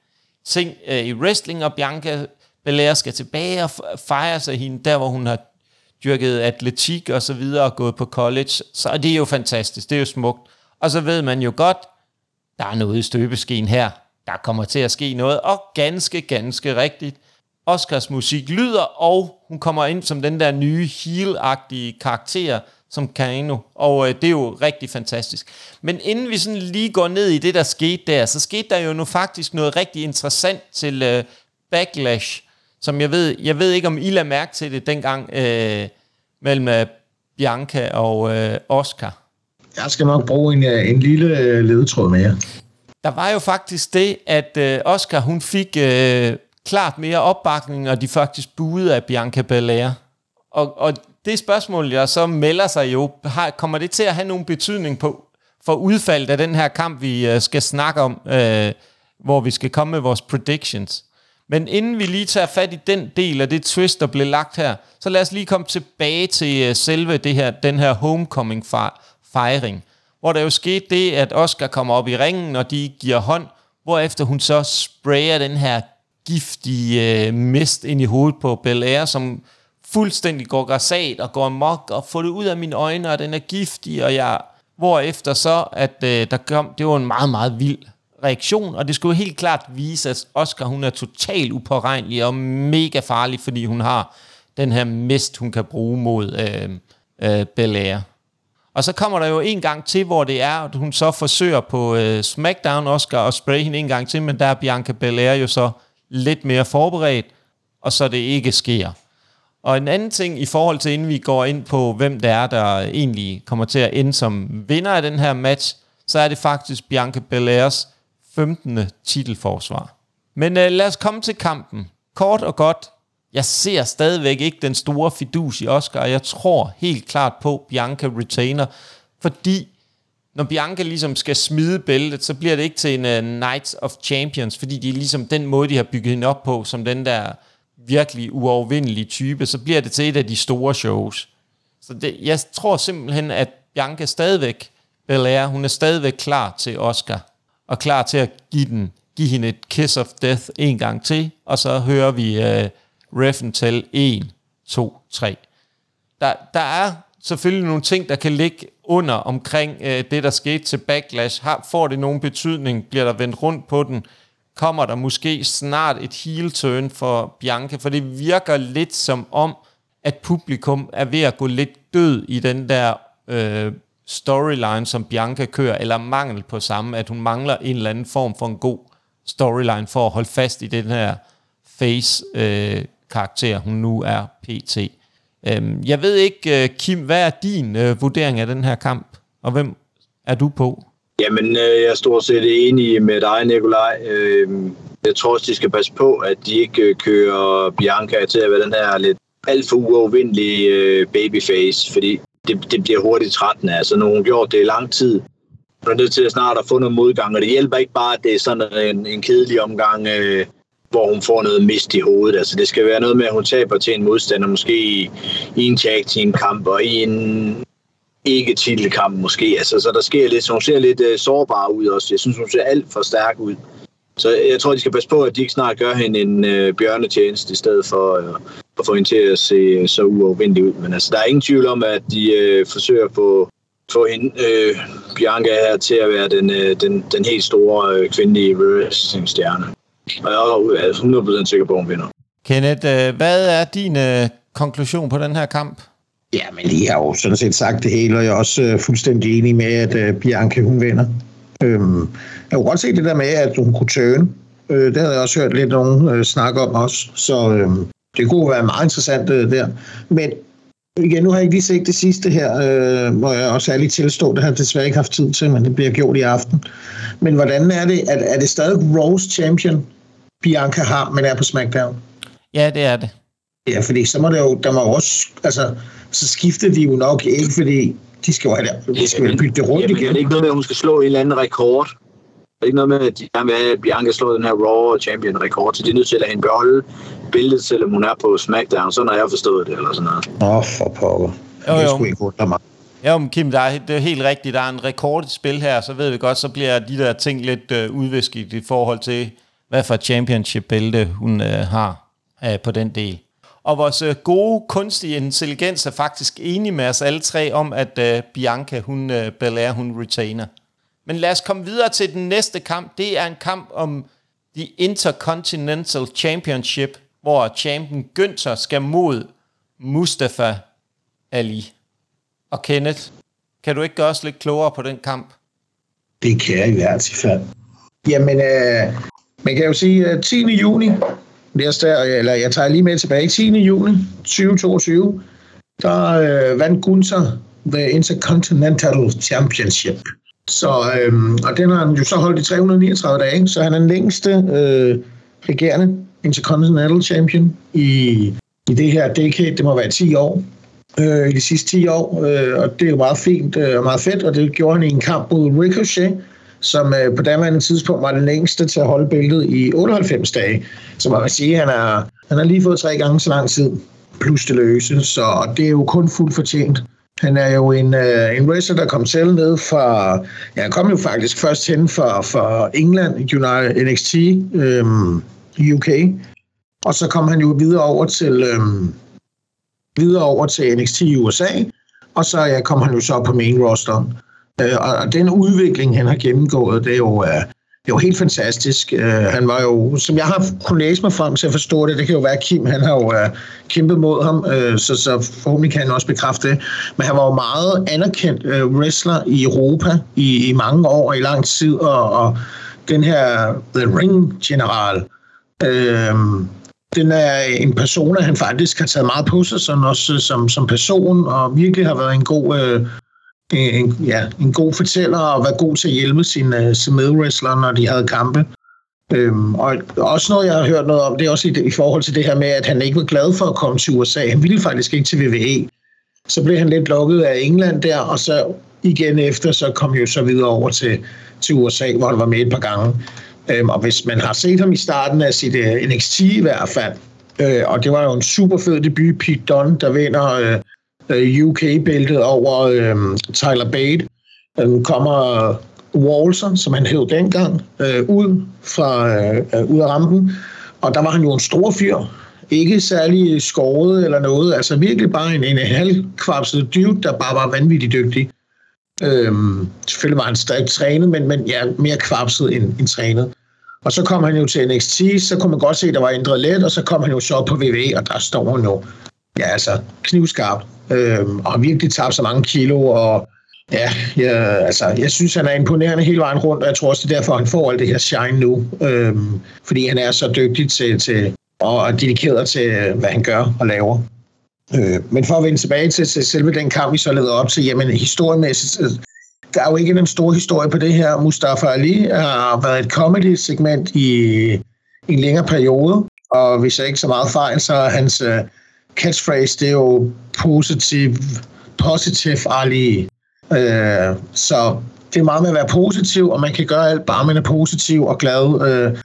Ting uh, i wrestling, og Bianca Belair skal tilbage og fejre sig hende, der hvor hun har dyrket atletik og så videre og gået på college. Så det er jo fantastisk, det er jo smukt. Og så ved man jo godt, der er noget i støbeskeen her. Der kommer til at ske noget, og ganske, ganske rigtigt. Oscars musik lyder, og hun kommer ind som den der nye heel-agtige karakter, som Kano, og øh, det er jo rigtig fantastisk. Men inden vi sådan lige går ned i det, der skete der, så skete der jo nu faktisk noget rigtig interessant til øh, Backlash, som jeg ved, jeg ved ikke, om I lader mærke til det dengang øh, mellem øh, Bianca og øh, Oscar. Jeg skal nok bruge en, øh, en lille øh, ledetråd mere. Der var jo faktisk det, at øh, Oscar hun fik øh, klart mere opbakning, og de faktisk buede af Bianca Belair. Og, og det spørgsmål, jeg så melder sig jo, har, kommer det til at have nogen betydning på for udfaldet af den her kamp, vi øh, skal snakke om, øh, hvor vi skal komme med vores predictions? Men inden vi lige tager fat i den del af det twist, der blev lagt her, så lad os lige komme tilbage til øh, selve det her, den her homecoming-fejring, hvor der jo skete det, at Oscar kommer op i ringen, og de giver hånd, hvorefter hun så sprayer den her giftige øh, mist ind i hovedet på Bel som fuldstændig går græsat og går amok og får det ud af mine øjne, og den er giftig, og jeg... Hvorefter så, at øh, der kom, det var en meget, meget vild reaktion, og det skulle helt klart vise, at Oscar hun er totalt upåregnelig og mega farlig, fordi hun har den her mist, hun kan bruge mod øh, øh, Belair. Og så kommer der jo en gang til, hvor det er, at hun så forsøger på øh, SmackDown Oscar at spraye hende en gang til, men der er Bianca Belair jo så lidt mere forberedt, og så det ikke sker. Og en anden ting i forhold til, inden vi går ind på, hvem det er, der egentlig kommer til at ende som vinder af den her match, så er det faktisk Bianca Belairs 15. titelforsvar. Men øh, lad os komme til kampen. Kort og godt, jeg ser stadigvæk ikke den store fidus i Oscar, og jeg tror helt klart på Bianca retainer, fordi når Bianca ligesom skal smide bæltet, så bliver det ikke til en uh, Knights of Champions, fordi det er ligesom den måde, de har bygget hende op på, som den der virkelig uovervindelige type, så bliver det til et af de store shows. Så det, jeg tror simpelthen, at Bianca stadigvæk, Belair, hun er stadigvæk klar til Oscar og klar til at give, den, give hende et kiss of death en gang til, og så hører vi uh, reffen til 1, 2, 3. Der, der er selvfølgelig nogle ting, der kan ligge under omkring uh, det, der skete til Backlash. Har, får det nogen betydning? Bliver der vendt rundt på den? Kommer der måske snart et heel turn for Bianca? For det virker lidt som om, at publikum er ved at gå lidt død i den der øh, storyline, som Bianca kører, eller mangel på samme, at hun mangler en eller anden form for en god storyline for at holde fast i den her face-karakter, øh, hun nu er pt. Øhm, jeg ved ikke, øh, Kim, hvad er din øh, vurdering af den her kamp, og hvem er du på? Jamen, øh, jeg er stort set enig med dig, Nikolaj. Øh, jeg tror også, de skal passe på, at de ikke øh, kører Bianca til at være den her lidt alt for uovervindelige øh, babyface, fordi det, det bliver hurtigt trættende. Altså, når hun gjort det i lang tid, så er nødt til at snart at få noget modgang, og det hjælper ikke bare, at det er sådan en, en kedelig omgang, øh, hvor hun får noget mist i hovedet. Altså, det skal være noget med, at hun taber til en modstander, måske i, i en tag til en kamp og i en ikke titelkamp måske. Altså, så der sker lidt, så hun ser lidt øh, sårbar ud også. Jeg synes, hun ser alt for stærk ud. Så jeg tror, de skal passe på, at de ikke snart gør hende en øh, bjørnetjeneste, i stedet for øh, at få hende til at se så uovervindelig ud. Men altså, der er ingen tvivl om, at de øh, forsøger at få, få hende, øh, Bianca her til at være den, øh, den, den helt store øh, kvindelige wrestling-stjerne. Og jeg er 100% sikker på, at hun vinder. Kenneth, øh, hvad er din øh, konklusion på den her kamp? Ja, men I har jo sådan set sagt det hele, og jeg er også øh, fuldstændig enig med, at øh, Bianca hun vinder. Øhm, jeg kunne godt se det der med, at hun kunne tøne. Øh, det havde jeg også hørt lidt nogen øh, snakke om også. Så øh, det kunne være meget interessant øh, der. Men igen, nu har jeg ikke lige set det sidste her, øh, hvor jeg også lidt tilstå, det har jeg desværre ikke haft tid til, men det bliver gjort i aften. Men hvordan er det? Er, er det stadig Rose Champion, Bianca har, men er på SmackDown? Ja, det er det. Ja, fordi så må det jo, der må også, altså, så skifter de jo nok ikke, fordi de skal jo have det, de skal jo bytte det rundt Jamen, igen. Er det ikke noget med, at hun skal slå en eller anden rekord? er ikke noget med, at de have, at Bianca slår den her Raw Champion-rekord, så de er nødt til at lade hende beholde billedet, selvom hun er på SmackDown. Sådan har jeg forstået det, eller sådan noget. Åh, oh, for pokker. Jo, Det jo. skulle ikke undre mig. Ja, men Kim, der er, det er helt rigtigt. Der er en rekord i spil her, så ved vi godt, så bliver de der ting lidt øh, udvisket i forhold til, hvad for et championship-bælte hun øh, har øh, på den del. Og vores øh, gode kunstige intelligens er faktisk enige med os alle tre om, at øh, Bianca, hun, øh, Belair, hun retainer. Men lad os komme videre til den næste kamp. Det er en kamp om The Intercontinental Championship, hvor champion Günther skal mod Mustafa Ali. Og Kenneth, kan du ikke gøre os lidt klogere på den kamp? Det kan jeg i hvert fald. Jamen, øh, man kan jo sige, øh, at 10. juni, der, eller jeg tager lige med tilbage, 10. juni 2022, der øh, vandt Gunther ved Intercontinental Championship. Så, øh, og den har han jo så holdt i 339 dage, så han er den længste øh, regerende Intercontinental Champion i, i det her decade. Det må være 10 år øh, i de sidste 10 år, øh, og det er jo meget fint øh, og meget fedt, og det gjorde han i en kamp mod Ricochet, som øh, på daværende tidspunkt var den længste til at holde bæltet i 98 dage. Så må man sige, at han har, han har lige fået tre gange så lang tid, plus det løse, så det er jo kun fuldt fortjent. Han er jo en, øh, en racer, der kom selv ned fra... Ja, han kom jo faktisk først hen fra, fra England, United NXT, øhm, UK. Og så kom han jo videre over til, øhm, videre over til NXT i USA. Og så ja, kom han jo så på main roster. Øh, og, og den udvikling, han har gennemgået, det er jo... Øh, det var helt fantastisk. Uh, han var jo, som jeg har kunnet læse mig frem til at forstå det, det kan jo være Kim, han har jo uh, kæmpet mod ham, uh, så, så forhåbentlig kan han også bekræfte det. Men han var jo meget anerkendt uh, wrestler i Europa i, i mange år, i lang tid, og, og den her The Ring General, uh, den er en person, han faktisk har taget meget på sig, sådan også som, som person, og virkelig har været en god... Uh, en, ja, en god fortæller og være god til at hjælpe sine, sine medwrestlere, når de havde kampe. Øhm, og også noget, jeg har hørt noget om, det er også i, i forhold til det her med, at han ikke var glad for at komme til USA. Han ville faktisk ikke til WWE. Så blev han lidt lukket af England der, og så igen efter, så kom jo så videre over til, til USA, hvor han var med et par gange. Øhm, og hvis man har set ham i starten af sit øh, uh, NXT i hvert fald, øh, og det var jo en super fed debut, Pete Dunne, der vinder... Øh, Øh, UK-bæltet over øh, Tyler Bate. Øh, kommer Walser, som han hed dengang, øh, ud, fra, øh, ud af rampen. Og der var han jo en stor fyr. Ikke særlig skåret eller noget. Altså virkelig bare en, en halvkvapset dude, der bare var vanvittigt dygtig. Øhm, selvfølgelig var han stadig trænet, men, men ja, mere kvapset end, end trænet. Og så kom han jo til NXT, så kunne man godt se, at der var ændret lidt, og så kom han jo så på WWE, og der står han jo ja, altså knivskarpt, øh, og har virkelig tabt så mange kilo, og ja, jeg, altså, jeg synes, han er imponerende hele vejen rundt, og jeg tror også, det er derfor, han får alt det her shine nu, øh, fordi han er så dygtig til, til og er dedikeret til, hvad han gør og laver. Øh, men for at vende tilbage til, til selve den kamp, vi så leder op til, jamen historiemæssigt, øh, der er jo ikke en stor historie på det her. Mustafa Ali har været et comedy-segment i, i en længere periode, og hvis jeg ikke så meget fejl, så er hans øh, catchphrase, det er jo positiv, positiv Ali. Øh, så det er meget med at være positiv, og man kan gøre alt, bare man er positiv og glad. Øh,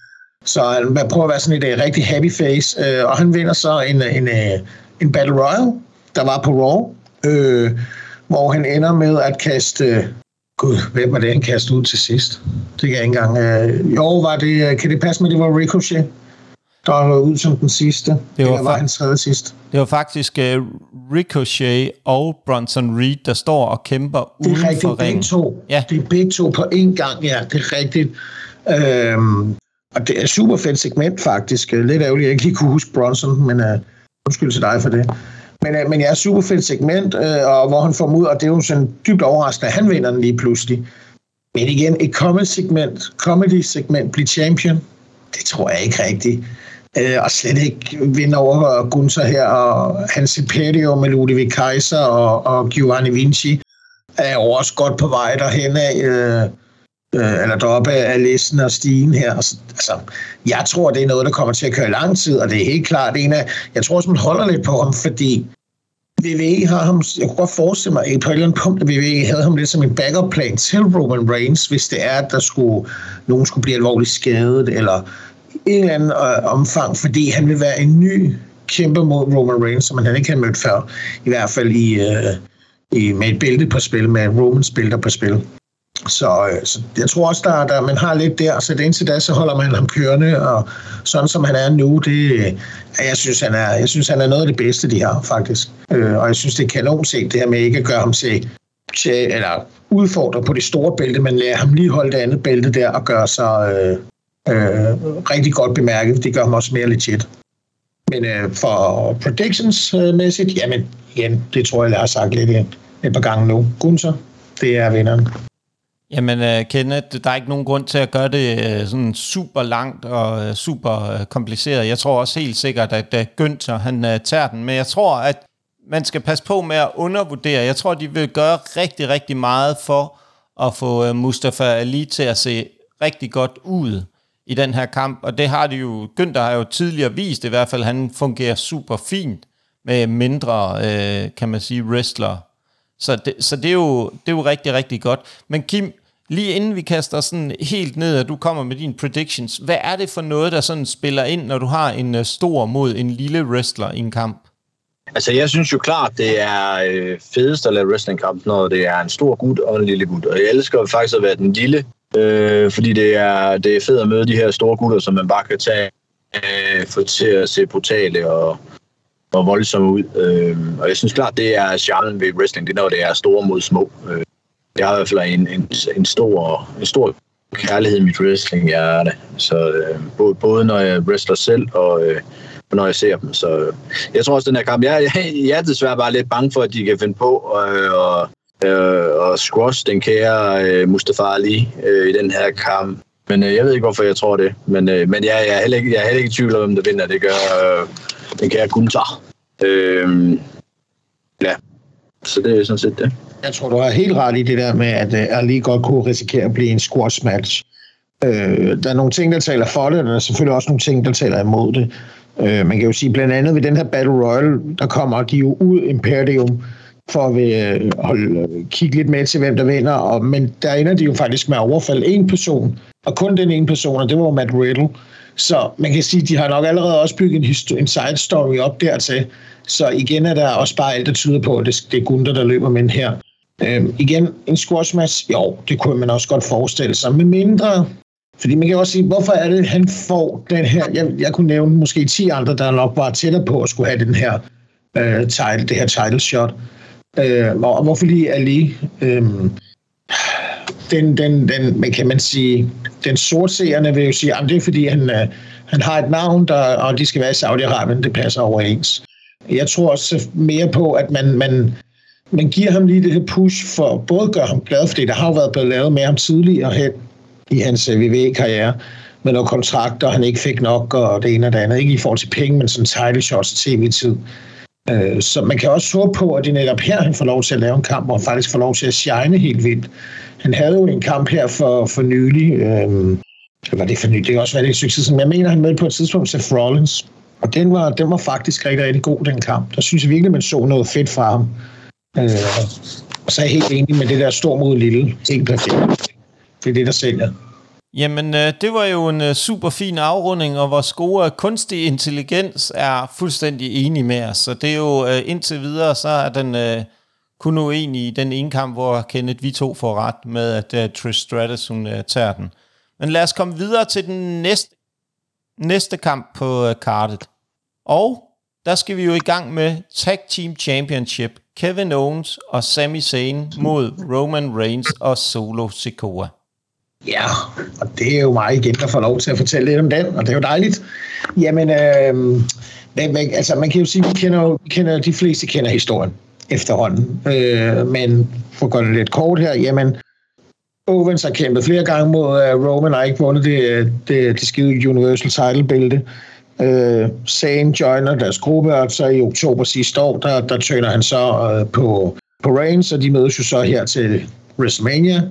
så man prøver at være sådan et uh, rigtig happy face, øh, og han vinder så en, øh, en, en, en Battle Royale, der var på Raw, øh, hvor han ender med at kaste... Gud, hvem var det, han kastede ud til sidst? Det kan jeg ikke engang... Øh, jo, var det, kan det passe med, det var Ricochet? Der var ud som den sidste. Det var, var han tredje sidst. Det var faktisk uh, Ricochet og Bronson Reed, der står og kæmper uden for ringen. Det er rigtigt, begge to. Ja. Det er begge to på én gang, ja, det er rigtigt. Øhm, og det er super fedt segment, faktisk. Lidt ærgerligt, jeg ikke lige kunne huske Bronson, men uh, undskyld til dig for det. Men, uh, men ja, super fedt segment, uh, og hvor han får ud, og det er jo sådan dybt overraskende, at han vinder den lige pludselig. Men igen, et comedy-segment, comedy-segment, blive champion, det tror jeg ikke rigtigt øh, og slet ikke vinde over Gunther her, og Hans Imperio med Ludwig Kaiser og, og Giovanni Vinci er jo også godt på vej derhen af, øh, øh, eller deroppe af listen og stigen her. Altså, jeg tror, det er noget, der kommer til at køre lang tid, og det er helt klart en af, jeg tror også, man holder lidt på ham, fordi WWE har ham, jeg kunne godt forestille mig, at på et eller andet punkt, at WWE havde ham lidt som en backup plan til Roman Reigns, hvis det er, at der skulle, nogen skulle blive alvorligt skadet, eller en eller anden øh, omfang, fordi han vil være en ny kæmper mod Roman Reigns, som han ikke har mødt før, i hvert fald i, øh, i, med et bælte på spil, med Romans bælter på spil. Så, øh, så jeg tror også, der, der man har lidt der, så det indtil da, så holder man ham kørende, og sådan som han er nu, det, øh, jeg, synes, han er, jeg synes, han er noget af det bedste, de har, faktisk. Øh, og jeg synes, det er kanon set, det her med ikke at gøre ham til, til eller udfordre på det store bælte, men lade ham lige holde det andet bælte der og gøre sig øh, øh, rigtig godt bemærket. Det gør ham også mere legit. Men øh, for predictions-mæssigt, øh, jamen, igen, det tror jeg, jeg har sagt lidt et par gange nu. Gunther, det er vinderen. Jamen, uh, Kenneth, der er ikke nogen grund til at gøre det uh, sådan super langt og uh, super uh, kompliceret. Jeg tror også helt sikkert, at uh, Günther, han uh, tager den. Men jeg tror, at man skal passe på med at undervurdere. Jeg tror, de vil gøre rigtig, rigtig meget for at få uh, Mustafa Ali til at se rigtig godt ud i den her kamp. Og det har de jo, Günther har jo tidligere vist i hvert fald, han fungerer super fint med mindre, øh, kan man sige, wrestler. Så det, så det, er jo, det er jo rigtig, rigtig godt. Men Kim, Lige inden vi kaster sådan helt ned, og du kommer med dine predictions, hvad er det for noget, der sådan spiller ind, når du har en øh, stor mod en lille wrestler i en kamp? Altså, jeg synes jo klart, det er øh, fedest at lave wrestlingkamp, når det er en stor gut og en lille gut. Og jeg elsker faktisk at være den lille, øh, fordi det er, det er fedt at møde de her store gutter, som man bare kan tage øh, for til at se brutale og, og voldsomme ud. Øh, og jeg synes klart, det er charmen ved wrestling, det er, når det er store mod små. Øh, jeg har i hvert fald en, en, en, stor, en stor kærlighed i mit wrestling hjerte. Så øh, både, både når jeg wrestler selv og, øh, når jeg ser dem. Så øh, jeg tror også, den her kamp, jeg, jeg, jeg er desværre bare lidt bange for, at de kan finde på øh, og, øh, og squash den kære øh, Mustafa Ali øh, i den her kamp. Men øh, jeg ved ikke, hvorfor jeg tror det. Men, øh, men jeg, jeg, er heller ikke, jeg er heller ikke i tvivl om, hvem der vinder. Det gør øh, den kære Gunther. Øh, ja, så det er sådan set det. Jeg tror, du har helt ret i det der med, at øh, Ali godt kunne risikere at blive en squash match. Øh, der er nogle ting, der taler for det, og der er selvfølgelig også nogle ting, der taler imod det. Øh, man kan jo sige, blandt andet ved den her Battle Royale, der kommer de jo ud Imperium for at øh, holde, øh, kigge lidt med til, hvem der vinder. Og, men der ender de jo faktisk med at overfalde en person, og kun den ene person, og det var Matt Riddle. Så man kan sige, at de har nok allerede også bygget en, en side story op dertil. Så igen er der også bare alt, der tyder på, at det, det er Gunther, der løber med her. Øhm, igen, en squash match, jo, det kunne man også godt forestille sig, med mindre fordi man kan også sige, hvorfor er det, han får den her... Jeg, jeg kunne nævne måske 10 andre, der nok var tættere på at skulle have den her øh, title, det her title shot. Øh, og hvorfor lige Ali? Øh, den, den, den, man kan man sige, den sortseerne vil jo sige, at det er fordi, han, øh, han har et navn, der, og de skal være i Saudi-Arabien, det passer overens. Jeg tror også mere på, at man, man, man giver ham lige det her push for at både gøre ham glad, fordi der har jo været blevet lavet med ham tidligere hen i hans øh, WWE-karriere, med nogle kontrakter, han ikke fik nok, og det ene og det andet. Ikke i forhold til penge, men sådan title shots og tv-tid. Øh, så man kan også håbe på, at det netop her, han får lov til at lave en kamp, hvor han faktisk får lov til at shine helt vildt. Han havde jo en kamp her for, for nylig. Øh, var det for nylig? Det er også været et succes. Jeg mener, han mødte på et tidspunkt Seth Rollins. Og den var, den var faktisk rigtig, rigtig god, den kamp. Der synes jeg virkelig, man så noget fedt fra ham. Øh, og så er jeg helt enig med det der stor mod lille. Helt perfekt. Det er det, der sælger. Jamen, øh, det var jo en øh, super fin afrunding, og vores gode øh, kunstig intelligens er fuldstændig enig med os. Så det er jo øh, indtil videre, så er den øh, kun uenig i den ene kamp, hvor Kenneth vi to får ret med, at øh, Trish Stratus hun øh, tager den. Men lad os komme videre til den næste, næste kamp på øh, kartet. Og der skal vi jo i gang med Tag Team Championship. Kevin Owens og Sami Zayn mod Roman Reigns og Solo Sikoa. Ja, og det er jo mig igen, der får lov til at fortælle lidt om den, og det er jo dejligt. Jamen, øh, altså man kan jo sige, at vi kender, vi kender, de fleste kender historien efterhånden. Øh, men for at gøre det lidt kort her, jamen, Owens har kæmpet flere gange mod uh, Roman, og ikke vundet det, øh, det, det skide Universal Title-bælte. Øh, Sane joiner deres gruppe, og så i oktober sidste år, der, der tøner han så øh, på, på Reigns, og de mødes jo så her til WrestleMania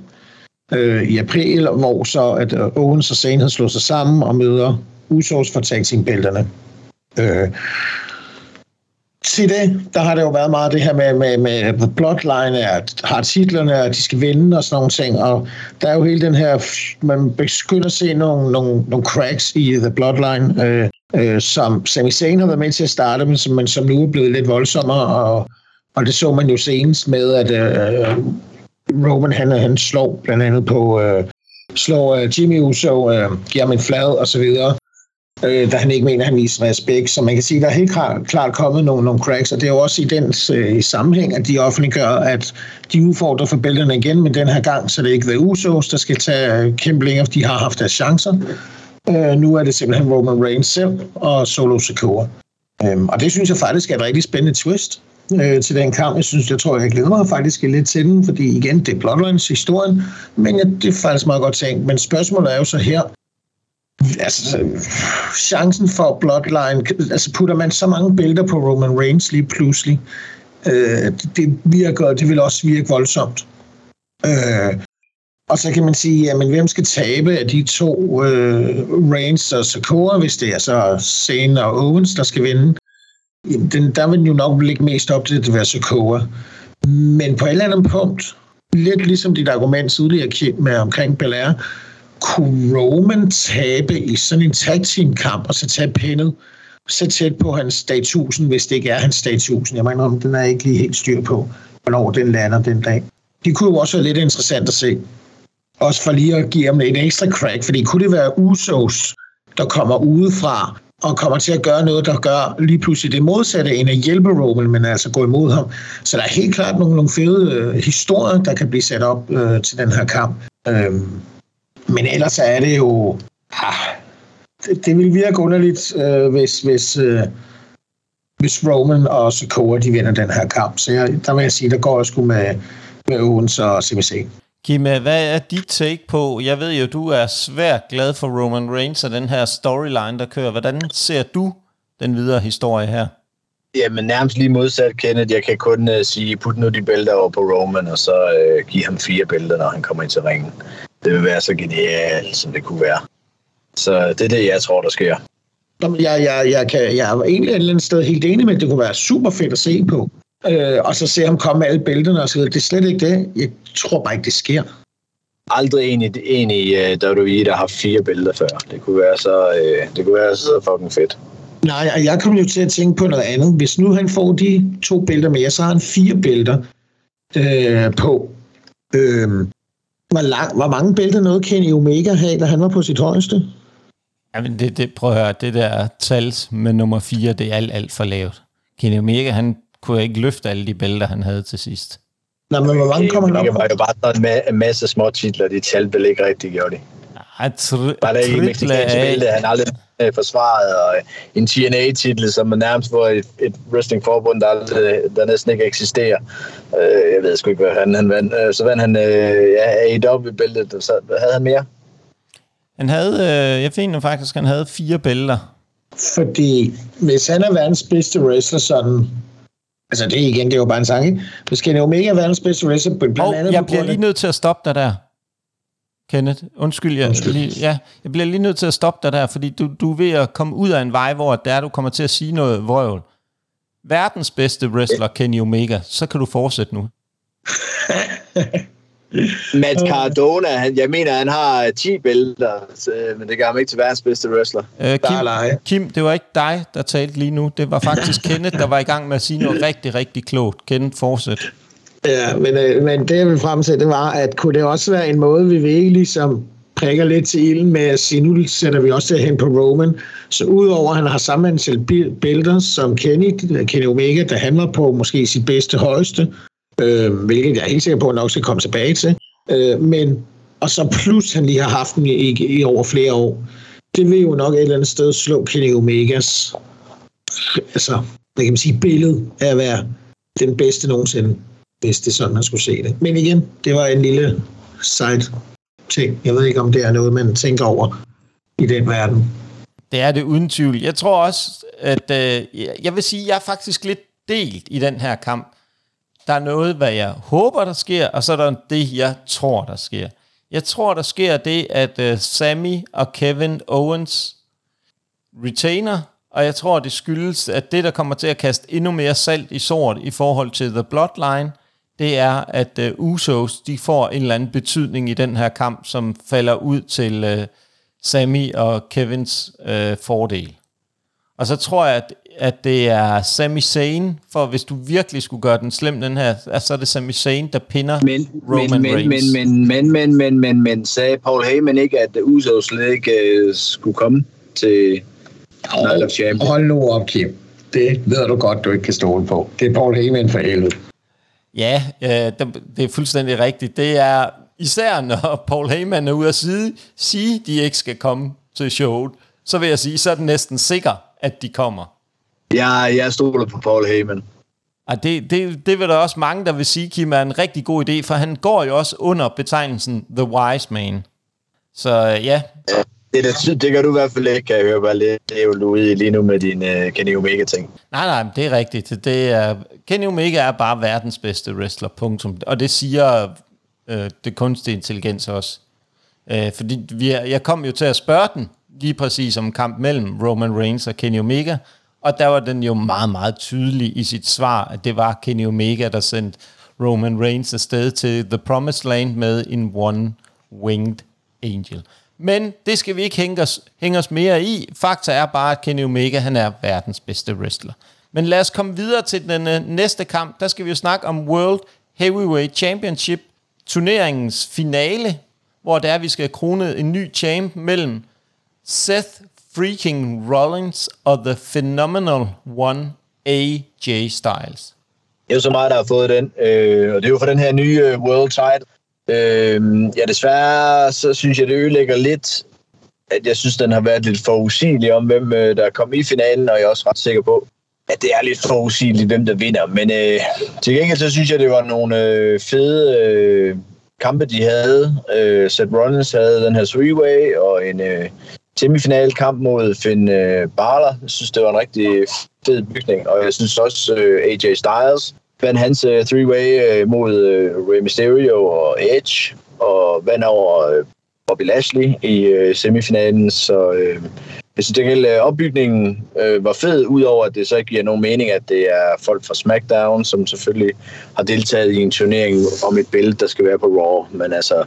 øh, i april, hvor så at øh, Owens og Zayn havde slået sig sammen og møder Usos for tag team bælterne. Øh, Se det, der har det jo været meget det her med, med, med The Bloodline, at har titlerne, at de skal vinde og sådan nogle ting, og der er jo hele den her, man begynder at se nogle, nogle, nogle cracks i The Bloodline, øh, øh, som Sami Zayn har været med til at starte, men som, men som nu er blevet lidt voldsommere, og, og det så man jo senest med, at øh, Roman han, han slår blandt andet på, øh, slår øh, Jimmy Uso, øh, giver ham en flad og så videre, øh, da han ikke mener, at han viser respekt. Så man kan sige, at der er helt klart, klart kommet nogle, nogle cracks, og det er jo også i den øh, sammenhæng, at de offentliggør, at de udfordrer for bælterne igen, men den her gang, så det er ikke The Usos, der skal tage øh, kæmpe længere, de har haft deres chancer. Øh, nu er det simpelthen Roman Reigns selv og Solo Sikoa. Øhm, og det synes jeg faktisk er et rigtig spændende twist øh, til den kamp. Jeg synes, jeg tror, jeg glæder mig faktisk lidt til den, fordi igen, det er Bloodlines historien, men ja, det er faktisk meget godt tænkt. Men spørgsmålet er jo så her, altså, chancen for Bloodline, altså putter man så mange billeder på Roman Reigns lige pludselig, øh, det virker, det vil også virke voldsomt. Øh, og så kan man sige, jamen hvem skal tabe af de to øh, Reigns og Sakura, hvis det er så Zane og Owens, der skal vinde? Den, der vil jo nok ligge mest op til, at det være Sokoa. Men på et eller andet punkt, lidt ligesom dit argument tidligere med omkring Belair, kunne Roman tabe i sådan en tag team kamp og så tage pindet så tæt på hans dag 1000, hvis det ikke er hans dag 1000. Jeg mener, om den er ikke lige helt styr på, hvornår den lander den dag. Det kunne jo også være lidt interessant at se. Også for lige at give ham en ekstra crack, fordi kunne det være Usos, der kommer udefra og kommer til at gøre noget, der gør lige pludselig det modsatte, end at hjælpe Roman, men altså gå imod ham. Så der er helt klart nogle, nogle fede øh, historier, der kan blive sat op øh, til den her kamp. Øhm, men ellers er det jo... Ah, det, det vil virke underligt, øh, hvis, hvis, øh, hvis Roman og Sokoa, de vinder den her kamp. Så jeg, der vil jeg sige, der går jeg sgu med, med Owens og CBC. Kim, hvad er dit take på? Jeg ved jo, du er svært glad for Roman Reigns og den her storyline, der kører. Hvordan ser du den videre historie her? Jamen nærmest lige modsat, Kenneth. Jeg kan kun uh, sige, put nu de bælter over på Roman, og så uh, give ham fire bælter, når han kommer ind til ringen. Det vil være så genialt, som det kunne være. Så det er det, jeg tror, der sker. Jeg, jeg, jeg, kan, jeg er egentlig et eller andet sted helt enig med, at det kunne være super fedt at se på. Øh, og så se ham komme med alle bælterne og så videre. Det er slet ikke det. Jeg tror bare ikke, det sker. Aldrig en i, en i uh, WWE, der har fire bælter før. Det kunne være så, uh, det kunne være så fucking fedt. Nej, og jeg kom jo til at tænke på noget andet. Hvis nu han får de to bælter med, så har han fire bælter øh, på. Øh, hvor, lang, hvor mange bælter nåede Kenny Omega have, da han var på sit højeste? Jamen, det, det, prøv at høre, det der tal med nummer 4, det er alt, alt for lavt. Kenny Omega, han kunne ikke løfte alle de bælter, han havde til sidst. Nej, men hvor mange kommer han op? Det var jo bare sådan en masse små titler, de talte vel ikke rigtig, gjorde de. Ja, tr- bare der ikke mexikanske bælte, han aldrig øh, forsvaret, og en TNA-titel, som er nærmest for et, et wrestlingforbund, der, aldrig, der næsten ikke eksisterer. Øh, jeg ved sgu ikke, hvad han, han vandt. Øh, så vandt han øh, ja, AEW-bæltet, så havde han mere? Han havde, øh, jeg finder faktisk, han havde fire bælter. Fordi hvis han er verdens bedste wrestler sådan, altså det igen, det er jo bare en sang, ikke? Hvis Kenny Omega er verdens bedste wrestler, blandt oh, andet jeg bliver lige nødt til at stoppe dig der. Kenneth, undskyld, jeg, undskyld. Lige, ja, jeg bliver lige nødt til at stoppe dig der, fordi du, du er ved at komme ud af en vej, hvor der du kommer til at sige noget vrøvl. Verdens bedste wrestler, Kenny Omega, så kan du fortsætte nu. Matt Cardona, han, jeg mener, han har 10 bælter, men det gør ham ikke til verdens bedste wrestler. Øh, Kim, Kim, det var ikke dig, der talte lige nu. Det var faktisk Kenneth, der var i gang med at sige noget rigtig, rigtig klogt. Kenneth, fortsæt. Ja, men, øh, men det jeg vil frem til, det var, at kunne det også være en måde, vi virkelig ligesom prikker lidt til ilden med at sige, nu sætter vi også hen på Roman. Så udover at han har samme antal bælter som Kenny, Kenny Omega, der handler på måske sit bedste højeste, øh, hvilket jeg er helt sikker på, at nok skal komme tilbage til. Øh, men, og så plus han lige har haft den i, i over flere år. Det vil jo nok et eller andet sted slå Kenny Omegas altså, hvad kan man sige, billede af at være den bedste nogensinde hvis det er sådan, man skulle se det. Men igen, det var en lille side ting. Jeg ved ikke, om det er noget, man tænker over i den verden. Det er det uden tvivl. Jeg tror også, at øh, jeg vil sige, at jeg er faktisk lidt delt i den her kamp. Der er noget, hvad jeg håber, der sker, og så er der det, jeg tror, der sker. Jeg tror, der sker det, at øh, Sammy og Kevin Owens retainer, Og jeg tror, det skyldes, at det, der kommer til at kaste endnu mere salt i sort i forhold til The Bloodline, det er, at uh, Usos, de får en eller anden betydning i den her kamp, som falder ud til uh, Sammy og Kevins uh, fordel. Og så tror jeg, at, at det er Sami Zayn, for hvis du virkelig skulle gøre den slem, den her, så er det Sami Zayn, der pinder men, Roman men, Reigns. Men, men, men, men, men, men, sagde Paul Heyman ikke, at Uso slet ikke uh, skulle komme til Night of Champions? Hold nu op, Kim. Det ved du godt, du ikke kan stole på. Det er Paul Heyman for helvede. Ja, øh, det er fuldstændig rigtigt. Det er især, når Paul Heyman er ude at sige, sige, de ikke skal komme til showet, så vil jeg sige, så er det næsten sikker, at de kommer. Ja, jeg stoler på Paul Heyman. Og det, det, det vil der også mange, der vil sige, Kim er en rigtig god idé, for han går jo også under betegnelsen The Wise Man. Så øh, ja. Det, det, det gør du i hvert fald ikke, kan jeg høre bare lidt. Ude lige nu med din uh, Kenny Omega-ting. Nej, nej, det er rigtigt. Det er, Kenny Omega er bare verdens bedste wrestler, punktum. Og det siger øh, det kunstige intelligens også. Øh, fordi vi jeg kom jo til at spørge den lige præcis om kamp mellem Roman Reigns og Kenny Omega, og der var den jo meget, meget tydelig i sit svar, at det var Kenny Omega, der sendte Roman Reigns afsted til The Promised Land med en one-winged angel. Men det skal vi ikke hænge os, hænge os mere i. Fakta er bare, at Kenny Omega han er verdens bedste wrestler. Men lad os komme videre til den øh, næste kamp. Der skal vi jo snakke om World Heavyweight Championship, turneringens finale, hvor der er, vi skal krone en ny champ mellem Seth freaking Rollins og The Phenomenal One AJ Styles. Det er jo så meget, der har fået den, øh, og det er jo for den her nye øh, World Title. Øh, ja, desværre så synes jeg, det ødelægger lidt, at jeg synes, den har været lidt for usigelig om, hvem øh, der kom i finalen, og jeg er også ret sikker på, at det er lidt forudsigeligt, hvem der vinder. Men øh, til gengæld så synes jeg, det var nogle øh, fede øh, kampe, de havde. Øh, Seth Rollins havde den her three-way, og en øh, semifinalkamp mod Finn øh, Balor. Jeg synes, det var en rigtig fed bygning, og jeg synes også øh, AJ Styles vandt hans øh, three-way øh, mod øh, Rey Mysterio og Edge, og vandt over øh, Bobby Lashley i øh, semifinalen, så øh, jeg synes, at hele øh, opbygningen øh, var fed, udover at det så ikke giver nogen mening, at det er folk fra SmackDown, som selvfølgelig har deltaget i en turnering om et bælte, der skal være på Raw. Men altså,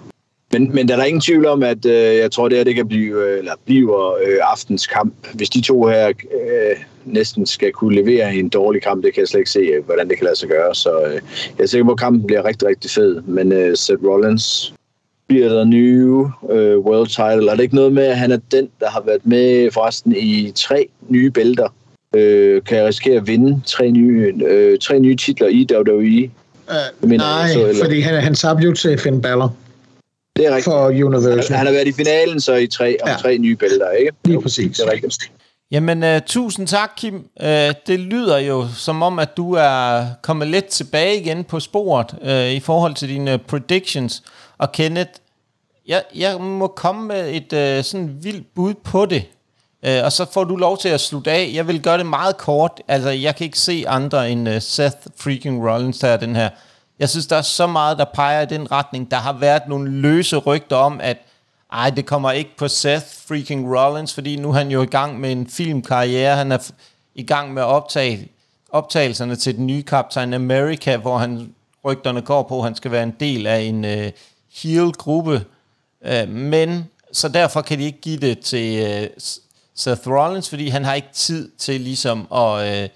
men, men der er der ingen tvivl om, at øh, jeg tror, det her det kan blive, øh, eller bliver øh, aftens kamp. Hvis de to her øh, næsten skal kunne levere en dårlig kamp, det kan jeg slet ikke se, øh, hvordan det kan lade sig gøre. Så øh, jeg er sikker på, at kampen bliver rigtig, rigtig fed. Men øh, Seth Rollins bliver der nye øh, world title. Er det ikke noget med, at han er den, der har været med forresten i tre nye bælter? Øh, kan jeg risikere at vinde tre nye, øh, tre nye titler i WWE? Uh, nej, så, eller? fordi han, han sabte jo til Finn Balor. Det er rigtigt. For Universal. Han, han har været i finalen så i tre, om ja. tre nye bælter, ikke? Lige præcis. Det er rigtigt. Jamen, uh, tusind tak, Kim. Uh, det lyder jo som om, at du er kommet lidt tilbage igen på sporet uh, i forhold til dine predictions. Og Kenneth, jeg, jeg må komme med et uh, sådan vildt bud på det. Uh, og så får du lov til at slutte af. Jeg vil gøre det meget kort. Altså, jeg kan ikke se andre end uh, Seth freaking Rollins, der er den her. Jeg synes, der er så meget, der peger i den retning. Der har været nogle løse rygter om, at ej, det kommer ikke på Seth freaking Rollins, fordi nu er han jo i gang med en filmkarriere. Han er i gang med at optage optagelserne til den nye Captain America, hvor han rygterne går på, at han skal være en del af en øh, heel-gruppe. Øh, men så derfor kan de ikke give det til øh, Seth Rollins, fordi han har ikke tid til ligesom at, Øh,